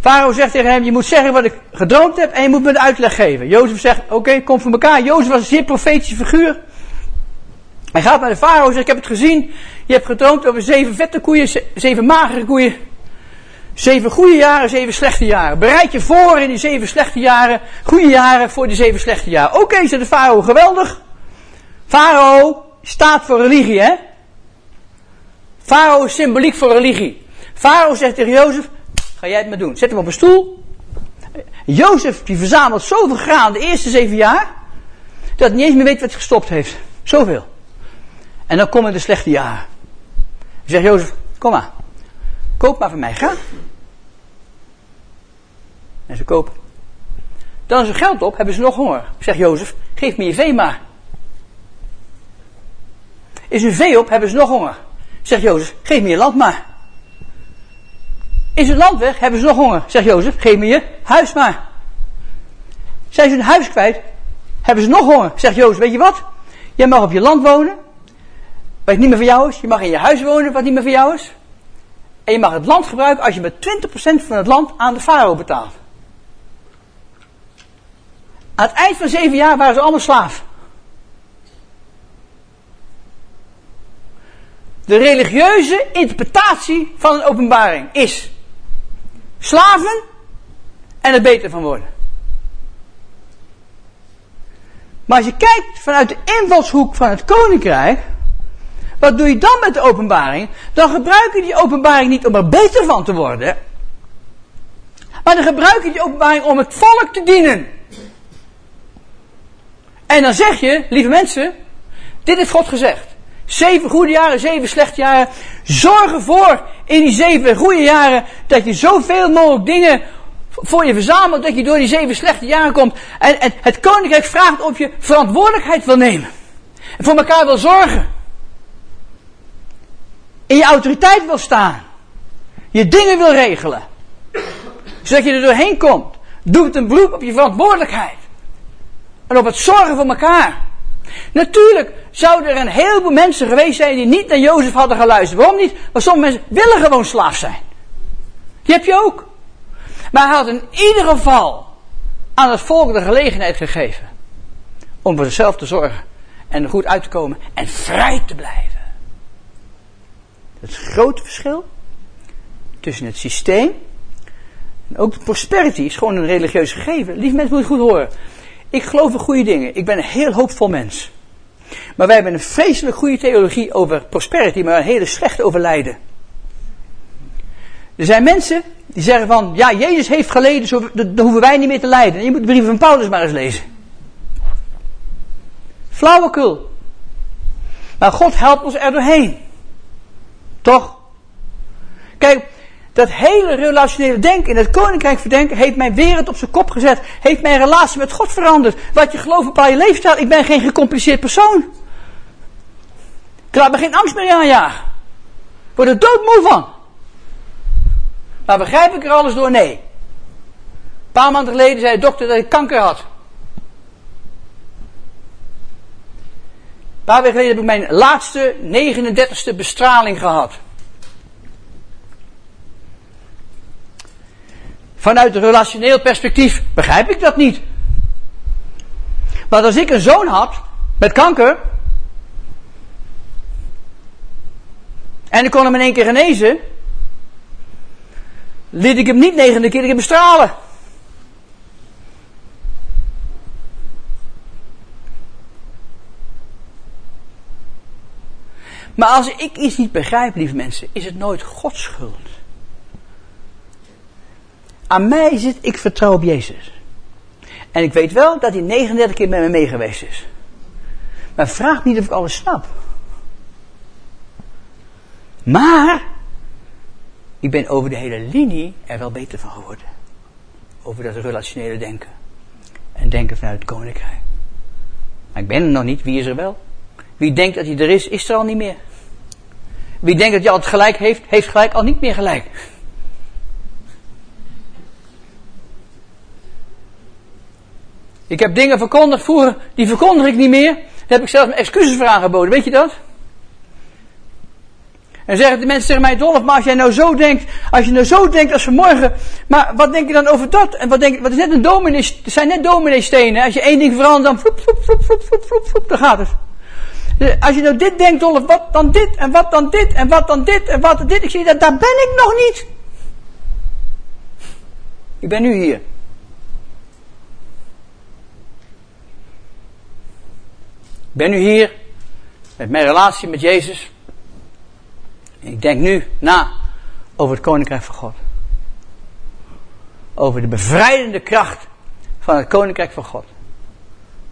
Farao zegt tegen hem, je moet zeggen wat ik gedroomd heb en je moet me de uitleg geven. Jozef zegt, oké, kom voor elkaar. Jozef was een zeer profetische figuur. Hij gaat naar de farao en zegt, ik heb het gezien. Je hebt gedroomd over zeven vette koeien, zeven magere koeien. Zeven goede jaren, zeven slechte jaren. Bereid je voor in die zeven slechte jaren, goede jaren voor die zeven slechte jaren. Oké, okay, de farao, geweldig. Farao staat voor religie, hè? Farao is symboliek voor religie. Farao zegt tegen Jozef, ga jij het maar doen. Zet hem op een stoel. Jozef die verzamelt zoveel graan de eerste zeven jaar, dat hij niet eens meer weet wat hij gestopt heeft. Zoveel. En dan komen de slechte jaren. Zegt Jozef, kom maar. Koop maar van mij, ga. En ze kopen. Dan is er geld op, hebben ze nog honger. Zegt Jozef, geef me je vee maar. Is hun vee op, hebben ze nog honger. Zegt Jozef, geef me je land maar. Is het land weg, hebben ze nog honger. Zegt Jozef, geef me je huis maar. Zijn ze hun huis kwijt, hebben ze nog honger. Zegt Jozef, weet je wat? Jij mag op je land wonen, wat niet meer voor jou is. Je mag in je huis wonen, wat niet meer voor jou is. En je mag het land gebruiken als je met 20% van het land aan de farao betaalt. Aan het eind van zeven jaar waren ze allemaal slaaf. De religieuze interpretatie van een openbaring is slaven en er beter van worden. Maar als je kijkt vanuit de invalshoek van het koninkrijk, wat doe je dan met de openbaring? Dan gebruik je die openbaring niet om er beter van te worden. Maar dan gebruik je die openbaring om het volk te dienen. En dan zeg je, lieve mensen, dit heeft God gezegd. Zeven goede jaren, zeven slechte jaren. Zorg ervoor in die zeven goede jaren dat je zoveel mogelijk dingen voor je verzamelt dat je door die zeven slechte jaren komt. En, en het koninkrijk vraagt of je verantwoordelijkheid wil nemen. En voor elkaar wil zorgen in je autoriteit wil staan. Je dingen wil regelen. Zodat je er doorheen komt. Doe het een beroep op je verantwoordelijkheid. En op het zorgen voor elkaar. Natuurlijk zouden er een heleboel mensen geweest zijn die niet naar Jozef hadden geluisterd. Waarom niet? Want sommige mensen willen gewoon slaaf zijn. Die heb je ook. Maar hij had in ieder geval aan het volk de gelegenheid gegeven. Om voor zichzelf te zorgen. En er goed uit te komen. En vrij te blijven. Het grote verschil tussen het systeem en ook de prosperity is gewoon een religieus gegeven. Lief mensen moeten het goed horen. Ik geloof in goede dingen. Ik ben een heel hoopvol mens. Maar wij hebben een vreselijk goede theologie over prosperity, maar een hele slechte over lijden. Er zijn mensen die zeggen van, ja, Jezus heeft geleden, zo, dan hoeven wij niet meer te lijden. je moet de brieven van Paulus maar eens lezen. Flauwekul. Maar God helpt ons er doorheen. Toch? Kijk, dat hele relationele denken in het koninkrijk verdenken heeft mijn wereld op zijn kop gezet. Heeft mijn relatie met God veranderd. Wat je gelooft bepaal je leefstijl. Ik ben geen gecompliceerd persoon. Ik laat me geen angst meer aanjagen. Ik word er doodmoe van. Maar begrijp ik er alles door? Nee. Een paar maanden geleden zei de dokter dat ik kanker had. Een paar weken geleden heb ik mijn laatste 39ste bestraling gehad. Vanuit een relationeel perspectief begrijp ik dat niet. Maar als ik een zoon had met kanker. En ik kon hem in één keer genezen. liet ik hem niet negende keer bestralen. Maar als ik iets niet begrijp, lieve mensen, is het nooit Gods schuld. Aan mij zit, ik vertrouw op Jezus. En ik weet wel dat hij 39 keer met me meegeweest is. Maar vraag niet of ik alles snap. Maar, ik ben over de hele linie er wel beter van geworden. Over dat relationele denken. En denken vanuit het koninkrijk. Maar ik ben er nog niet, wie is er wel? Wie denkt dat hij er is, is er al niet meer. Wie denkt dat hij altijd gelijk heeft, heeft gelijk al niet meer gelijk. Ik heb dingen verkondigd vroeger, die verkondig ik niet meer. Daar heb ik zelfs mijn excuses voor aangeboden, weet je dat? En zeggen de mensen tegen mij, Dolf, maar als jij nou zo denkt, als je nou zo denkt als vanmorgen, maar wat denk je dan over dat? En wat denk je, wat is net een dominee, het zijn net domineestenen. Als je één ding verandert, dan floep, floep, floep, floep, floep, floep, floep, dan gaat het. Als je nou dit denkt, Dolf, wat dan dit, en wat dan dit, en wat dan dit, en wat dan dit. Ik zie, dat, daar ben ik nog niet. Ik ben nu hier. Ik ben nu hier met mijn relatie met Jezus. Ik denk nu na over het Koninkrijk van God. Over de bevrijdende kracht van het Koninkrijk van God.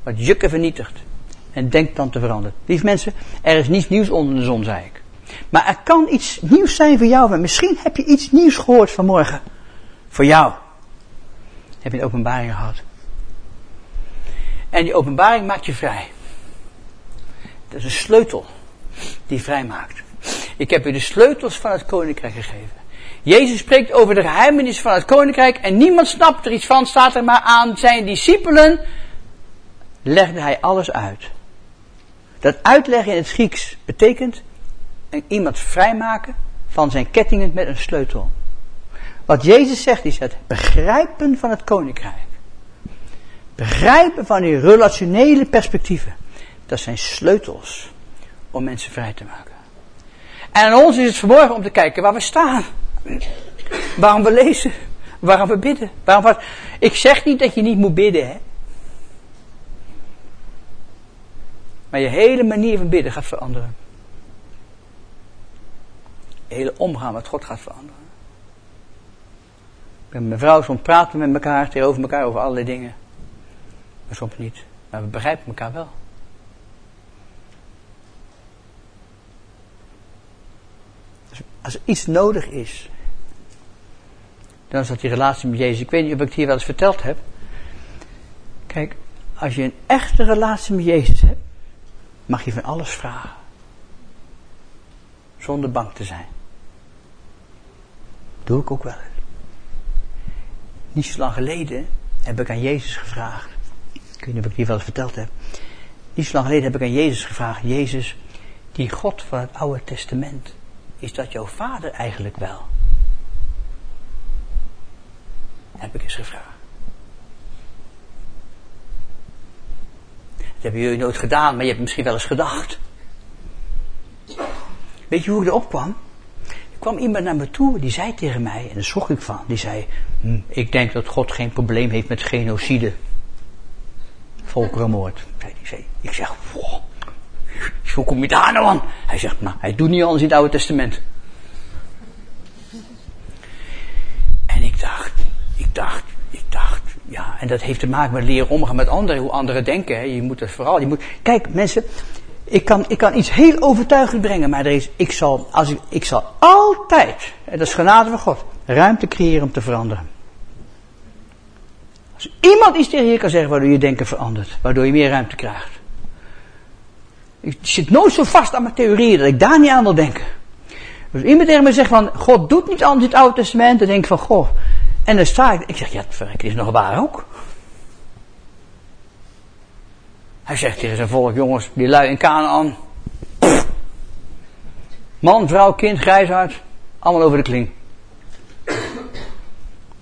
Wat jukken vernietigt. En denkt dan te veranderen. Lieve mensen, er is niets nieuws onder de zon, zei ik. Maar er kan iets nieuws zijn voor jou. Misschien heb je iets nieuws gehoord vanmorgen. Voor jou. Heb je een openbaring gehad. En die openbaring maakt je vrij. Dat is een sleutel die vrijmaakt. Ik heb u de sleutels van het koninkrijk gegeven. Jezus spreekt over de geheimenis van het koninkrijk en niemand snapt er iets van, staat er maar aan zijn discipelen, legde hij alles uit. Dat uitleggen in het Grieks betekent iemand vrijmaken van zijn kettingen met een sleutel. Wat Jezus zegt is het begrijpen van het koninkrijk. Begrijpen van die relationele perspectieven. Dat zijn sleutels om mensen vrij te maken. En aan ons is het vanmorgen om te kijken waar we staan. Waarom we lezen. Waarom we bidden. Waarom we... Ik zeg niet dat je niet moet bidden, hè. Maar je hele manier van bidden gaat veranderen. Je hele omgaan met God gaat veranderen. Ik ben met mijn vrouw soms praten met elkaar, tegenover elkaar over allerlei dingen. Maar soms niet. Maar we begrijpen elkaar wel. Als er iets nodig is, dan is dat die relatie met Jezus. Ik weet niet of ik het hier wel eens verteld heb. Kijk, als je een echte relatie met Jezus hebt, mag je van alles vragen. Zonder bang te zijn. Doe ik ook wel Niet zo lang geleden heb ik aan Jezus gevraagd. Ik weet niet of ik hier wel eens verteld heb. Niet zo lang geleden heb ik aan Jezus gevraagd. Jezus, die God van het Oude Testament is dat jouw vader eigenlijk wel? Heb ik eens gevraagd. Dat hebben jullie nooit gedaan, maar je hebt misschien wel eens gedacht. Weet je hoe ik erop kwam? Er kwam iemand naar me toe, die zei tegen mij, en daar schrok ik van, die zei, hm, ik denk dat God geen probleem heeft met genocide. Volkerenmoord. Ik zeg, wow, hoe kom je daar nou aan? Hij zegt, nou, hij doet niet anders in het Oude Testament. En ik dacht, ik dacht, ik dacht, ja, en dat heeft te maken met leren omgaan met anderen, hoe anderen denken. Hè. Je moet het vooral, je moet, kijk mensen, ik kan, ik kan iets heel overtuigend brengen, maar er is, ik zal, als ik, ik zal altijd, en dat is genade van God, ruimte creëren om te veranderen. Als iemand iets tegen je kan zeggen waardoor je denken verandert, waardoor je meer ruimte krijgt. Ik zit nooit zo vast aan mijn theorieën dat ik daar niet aan wil denken. Dus iemand tegen me zegt van, God doet niet anders in het Oude Testament, dan denk ik van, goh. En dan sta ik, ik zeg, ja, het is nog waar ook. Hij zegt tegen zijn volk, jongens, die lui in Canaan. Man, vrouw, kind, grijsaard, allemaal over de kling.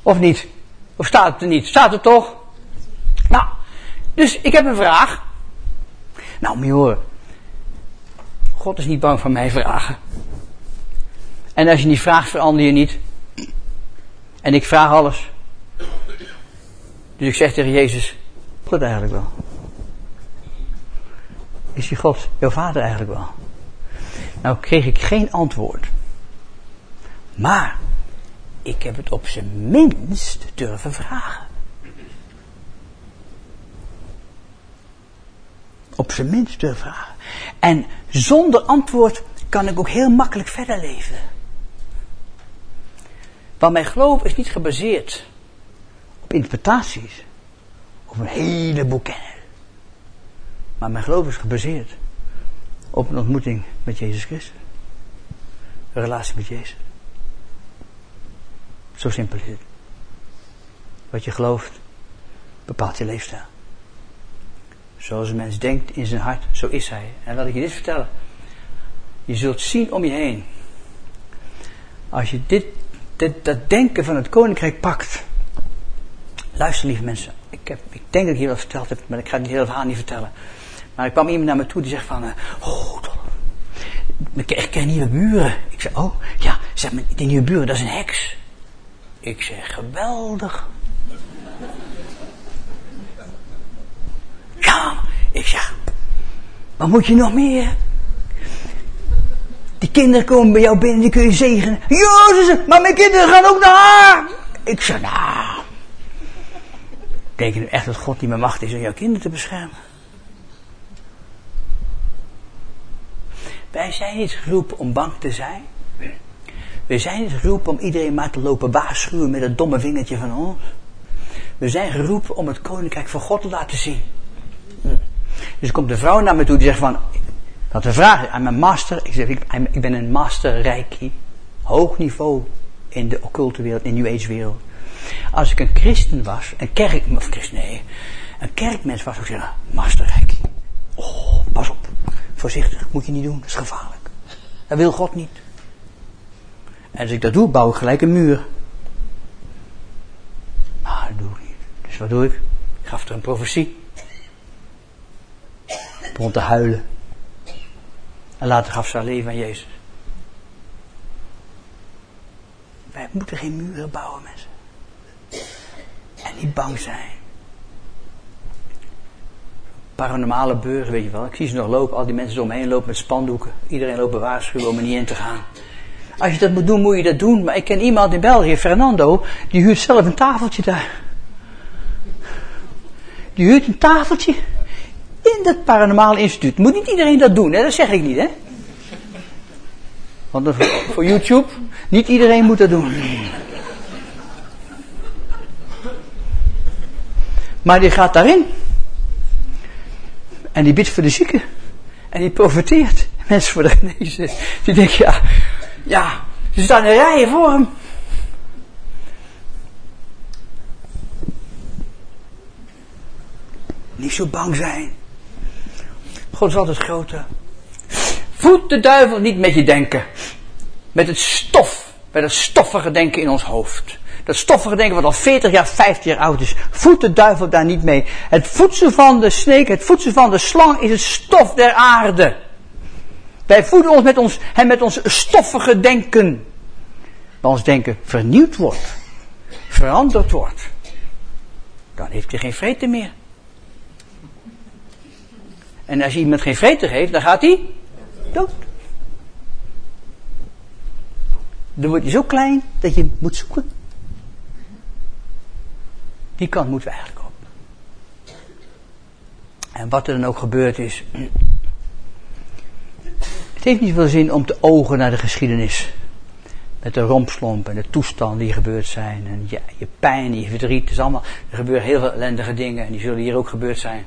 Of niet? Of staat het er niet? Staat het toch? Nou, dus ik heb een vraag. Nou, moet. God is niet bang voor mijn vragen. En als je niet vraagt, verander je niet. En ik vraag alles. Dus ik zeg tegen Jezus, God eigenlijk wel. Is die God jouw vader eigenlijk wel? Nou kreeg ik geen antwoord. Maar ik heb het op zijn minst durven vragen. Op zijn minst durven vragen. En zonder antwoord kan ik ook heel makkelijk verder leven. Want mijn geloof is niet gebaseerd op interpretaties. Of een heleboel kennis. Maar mijn geloof is gebaseerd op een ontmoeting met Jezus Christus. Een relatie met Jezus. Zo simpel is het. Wat je gelooft, bepaalt je leefstijl. Zoals een mens denkt in zijn hart, zo is hij. En laat ik je dit vertellen. Je zult zien om je heen. Als je dit, dit dat denken van het koninkrijk pakt. Luister lieve mensen. Ik, heb, ik denk dat ik hier wel verteld heb, maar ik ga het hele verhaal niet vertellen. Maar er kwam iemand naar me toe die zegt van, uh, oh, ik ken nieuwe buren. Ik zeg, oh, ja, zeg maar, die nieuwe buren, dat is een heks. Ik zeg, geweldig. Ja, ik zeg, wat moet je nog meer? Die kinderen komen bij jou binnen, die kun je zegenen. Ze maar mijn kinderen gaan ook naar haar. Ik zeg, nou, denk je nu echt dat God niet meer macht is om jouw kinderen te beschermen? Wij zijn niet geroepen om bang te zijn. We zijn niet geroepen om iedereen maar te lopen waarschuwen met het domme vingertje van ons. We zijn geroepen om het koninkrijk van God te laten zien. Dus komt de vrouw naar me toe die zegt van, dat de vraag aan mijn master, ik zeg, ik, ben een master reiki, hoog niveau in de occulte wereld, in de New Age wereld. Als ik een christen was, een kerk, of christen, nee, een kerkmens was, zou ik zeggen, master reiki. Oh, pas op. Voorzichtig, moet je niet doen, dat is gevaarlijk. Dat wil God niet. En als ik dat doe, bouw ik gelijk een muur. Maar dat doe ik niet. Dus wat doe ik? Ik gaf er een profetie. Ik begon te huilen. En later gaf ze haar leven aan Jezus. Wij moeten geen muren bouwen, mensen. En niet bang zijn paranormale burger, weet je wel. Ik zie ze nog lopen, al die mensen omheen lopen met spandoeken. Iedereen loopt waarschuwen om er niet in te gaan. Als je dat moet doen, moet je dat doen. Maar ik ken iemand in België, Fernando, die huurt zelf een tafeltje daar. Die huurt een tafeltje in dat paranormale instituut. Moet niet iedereen dat doen, hè? dat zeg ik niet, hè? Want voor YouTube, niet iedereen moet dat doen. Maar die gaat daarin. En die bidt voor de zieken. En die profiteert. Mensen voor de genezen. Die denken, ja, ja, ze staan in rijen voor hem. Niet zo bang zijn. God is altijd groter. Voed de duivel niet met je denken. Met het stof, met het stoffige denken in ons hoofd. Dat stoffige denken wat al 40 jaar, 50 jaar oud is. Voedt de duivel daar niet mee. Het voedsel van de sneek, het voedsel van de slang is het stof der aarde. Wij voeden ons met ons, met ons stoffige denken. Waar ons denken vernieuwd wordt. Veranderd wordt. Dan heeft hij geen vrede meer. En als iemand geen vrede heeft, dan gaat hij dood. Dan word je zo klein dat je moet zoeken. Die kant moeten we eigenlijk op. En wat er dan ook gebeurd is. Het heeft niet veel zin om te ogen naar de geschiedenis. Met de rompslomp en de toestanden die gebeurd zijn. En je, je pijn je verdriet. Het is allemaal, er gebeuren heel veel ellendige dingen. En die zullen hier ook gebeurd zijn.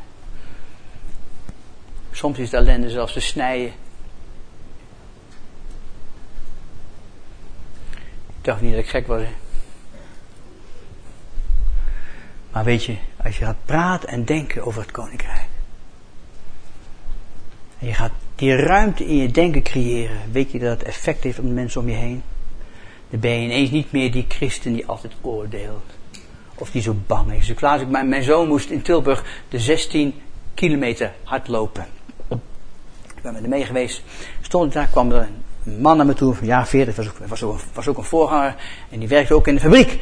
Soms is de ellende zelfs te snijden. Ik dacht niet dat ik gek was. Maar weet je, als je gaat praten en denken over het koninkrijk. En je gaat die ruimte in je denken creëren. Weet je dat het effect heeft op de mensen om je heen? Dan ben je ineens niet meer die christen die altijd oordeelt. Of die zo bang is. Dus laatst, mijn, mijn zoon moest in Tilburg de 16 kilometer hardlopen. Ik ben met hem mee geweest. Stond daar, kwam er een man naar me toe, van jaar 40, was ook, was, ook, was ook een voorganger. En die werkte ook in de fabriek.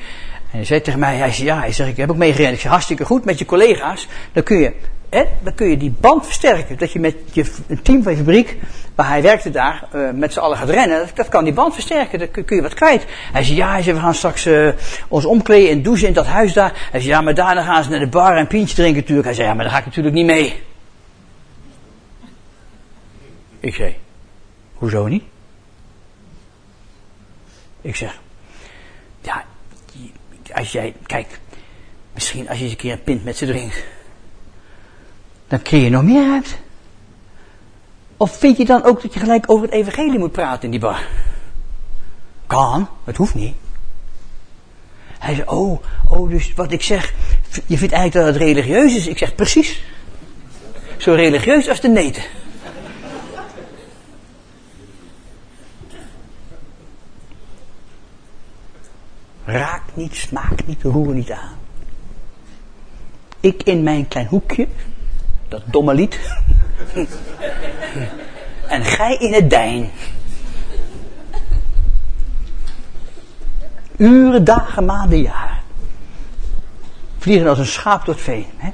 En hij zei tegen mij, hij zei, ja, hij zegt, ik heb ook meegerend. Ik zei, hartstikke goed met je collega's. Dan kun je, hè, dan kun je die band versterken. Dat je met je, een team van je fabriek, waar hij werkte daar, uh, met z'n allen gaat rennen. Dat, kan die band versterken, dan kun, je wat kwijt. Hij zei, ja, hij zei, we gaan straks uh, ons omkleden en douchen in dat huis daar. Hij zei, ja, maar daarna gaan ze naar de bar en pintje drinken natuurlijk. Hij zei, ja, maar daar ga ik natuurlijk niet mee. Ik zei, hoezo niet? Ik zeg, ja, als jij, kijk, misschien als je eens een keer een pint met ze drinkt, dan creëer je nog meer uit. Of vind je dan ook dat je gelijk over het evangelie moet praten in die bar? Kan, het hoeft niet. Hij zei, oh, oh, dus wat ik zeg, je vindt eigenlijk dat het religieus is? Ik zeg, precies. Zo religieus als de neten. Raak niet, smaak niet, roer niet aan. Ik in mijn klein hoekje, dat domme lied. en gij in het dijn. Uren, dagen, maanden, jaar. Vliegen als een schaap door het veen. Hè?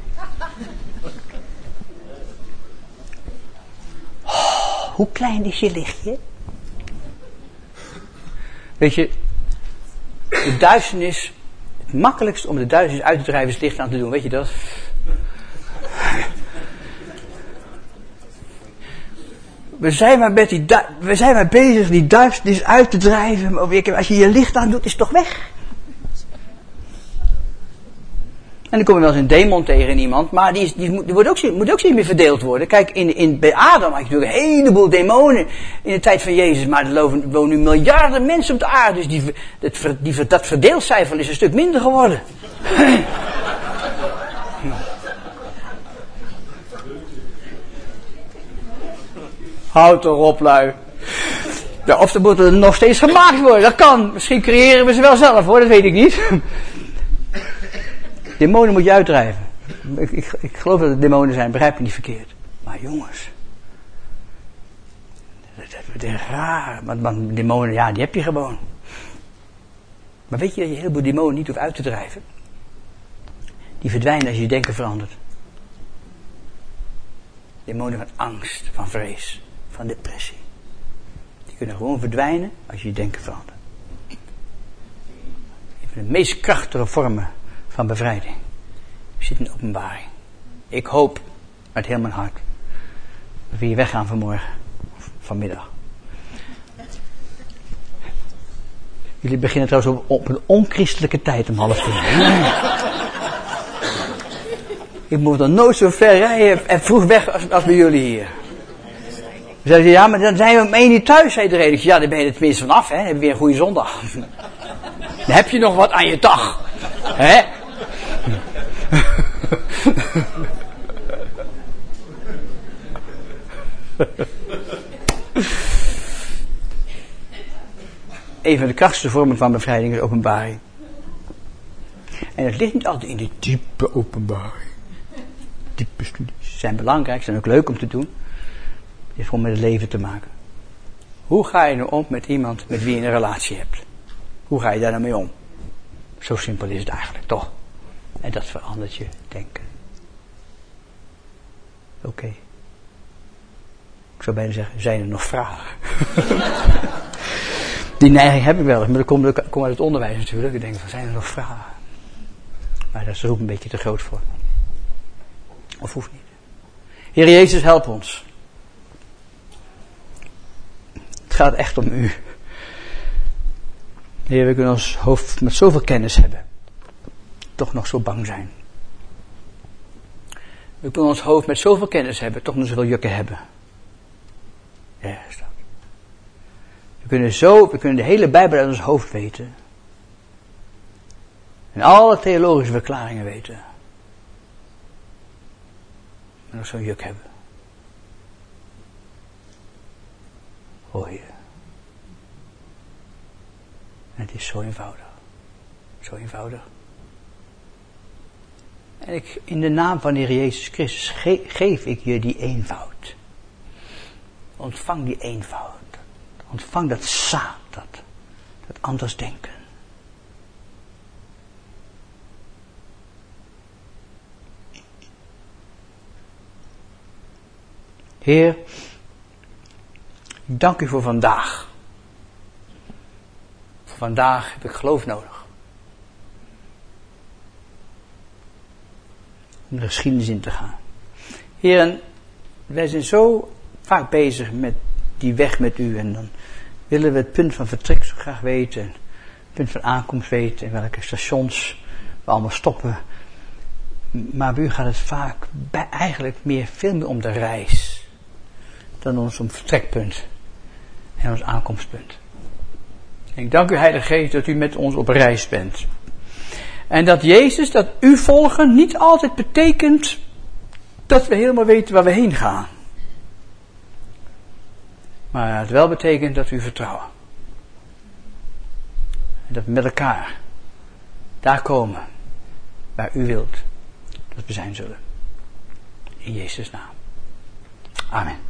Oh, hoe klein is je lichtje? Weet je, de duisternis, het makkelijkste om de duisternis uit te drijven is licht aan te doen, weet je dat? We zijn maar, met die we zijn maar bezig die duisternis uit te drijven. Als je je licht aan doet, is het toch weg. En dan kom je wel eens een demon tegen iemand, maar die, is, die, moet, die wordt ook, moet ook steeds meer verdeeld worden. Kijk, in, in, bij Adam had je natuurlijk een heleboel demonen in de tijd van Jezus, maar er wonen nu miljarden mensen op de aarde, dus die, dat, die, dat verdeelcijfer is een stuk minder geworden. Houd erop, lui. Ja, of er moeten nog steeds gemaakt worden, dat kan. Misschien creëren we ze wel zelf hoor, dat weet ik niet. Demonen moet je uitdrijven. Ik, ik, ik geloof dat het demonen zijn, begrijp me niet verkeerd. Maar jongens. Dat is raar. Want, want demonen, ja, die heb je gewoon. Maar weet je dat je heel veel demonen niet hoeft uit te drijven? Die verdwijnen als je je denken verandert. Demonen van angst, van vrees, van depressie. Die kunnen gewoon verdwijnen als je je denken verandert. Een van de meest krachtige vormen van bevrijding. Zit in openbaring. Ik hoop uit heel mijn hart dat we hier weggaan vanmorgen, vanmiddag. Jullie beginnen trouwens op, een onchristelijke tijd om half tien. Ik moet dan nooit zo ver rijden en vroeg weg als, als bij jullie hier. Ze zeiden, ja, maar dan zijn we om één uur thuis, zei de reden. Ja, dan ben je er tenminste vanaf, hè. Dan heb weer een goede zondag. Dan heb je nog wat aan je dag. Hè? Een van de krachtigste vormen van bevrijding is openbaring. En het ligt niet altijd in de diepe openbaring. Diepe studies zijn belangrijk, zijn ook leuk om te doen. Het heeft gewoon met het leven te maken. Hoe ga je nou om met iemand met wie je een relatie hebt? Hoe ga je daar nou mee om? Zo simpel is het eigenlijk, toch? En dat verandert je denken. Oké. Ik zou bijna zeggen, zijn er nog vragen? Die neiging heb ik wel maar dat komt, komt uit het onderwijs natuurlijk. Ik denk van, zijn er nog vragen? Maar dat is er ook een beetje te groot voor. Of hoeft niet. Heer Jezus, help ons. Het gaat echt om u. Heer, we kunnen ons hoofd met zoveel kennis hebben. Toch nog zo bang zijn. We kunnen ons hoofd met zoveel kennis hebben, toch nog zoveel jukken hebben. Ja, dat. We kunnen zo, we kunnen de hele Bijbel uit ons hoofd weten. En alle theologische verklaringen weten. En nog zo'n juk hebben. Hoor je. En het is zo eenvoudig. Zo eenvoudig. En ik, in de naam van de Heer Jezus Christus geef ik je die eenvoud. Ontvang die eenvoud. Ontvang dat zaad, dat, dat anders denken. Heer, dank u voor vandaag. Vandaag heb ik geloof nodig. Om de geschiedenis in te gaan. Heren, wij zijn zo vaak bezig met die weg met u en dan willen we het punt van vertrek zo graag weten. Het punt van aankomst weten en welke stations we allemaal stoppen. Maar bij u gaat het vaak eigenlijk meer, veel meer om de reis. Dan ons om vertrekpunt en ons aankomstpunt. En ik dank u Heilige Geest dat u met ons op reis bent. En dat Jezus, dat u volgen, niet altijd betekent dat we helemaal weten waar we heen gaan. Maar het wel betekent dat we vertrouwen. En dat we met elkaar daar komen waar u wilt dat we zijn zullen. In Jezus' naam. Amen.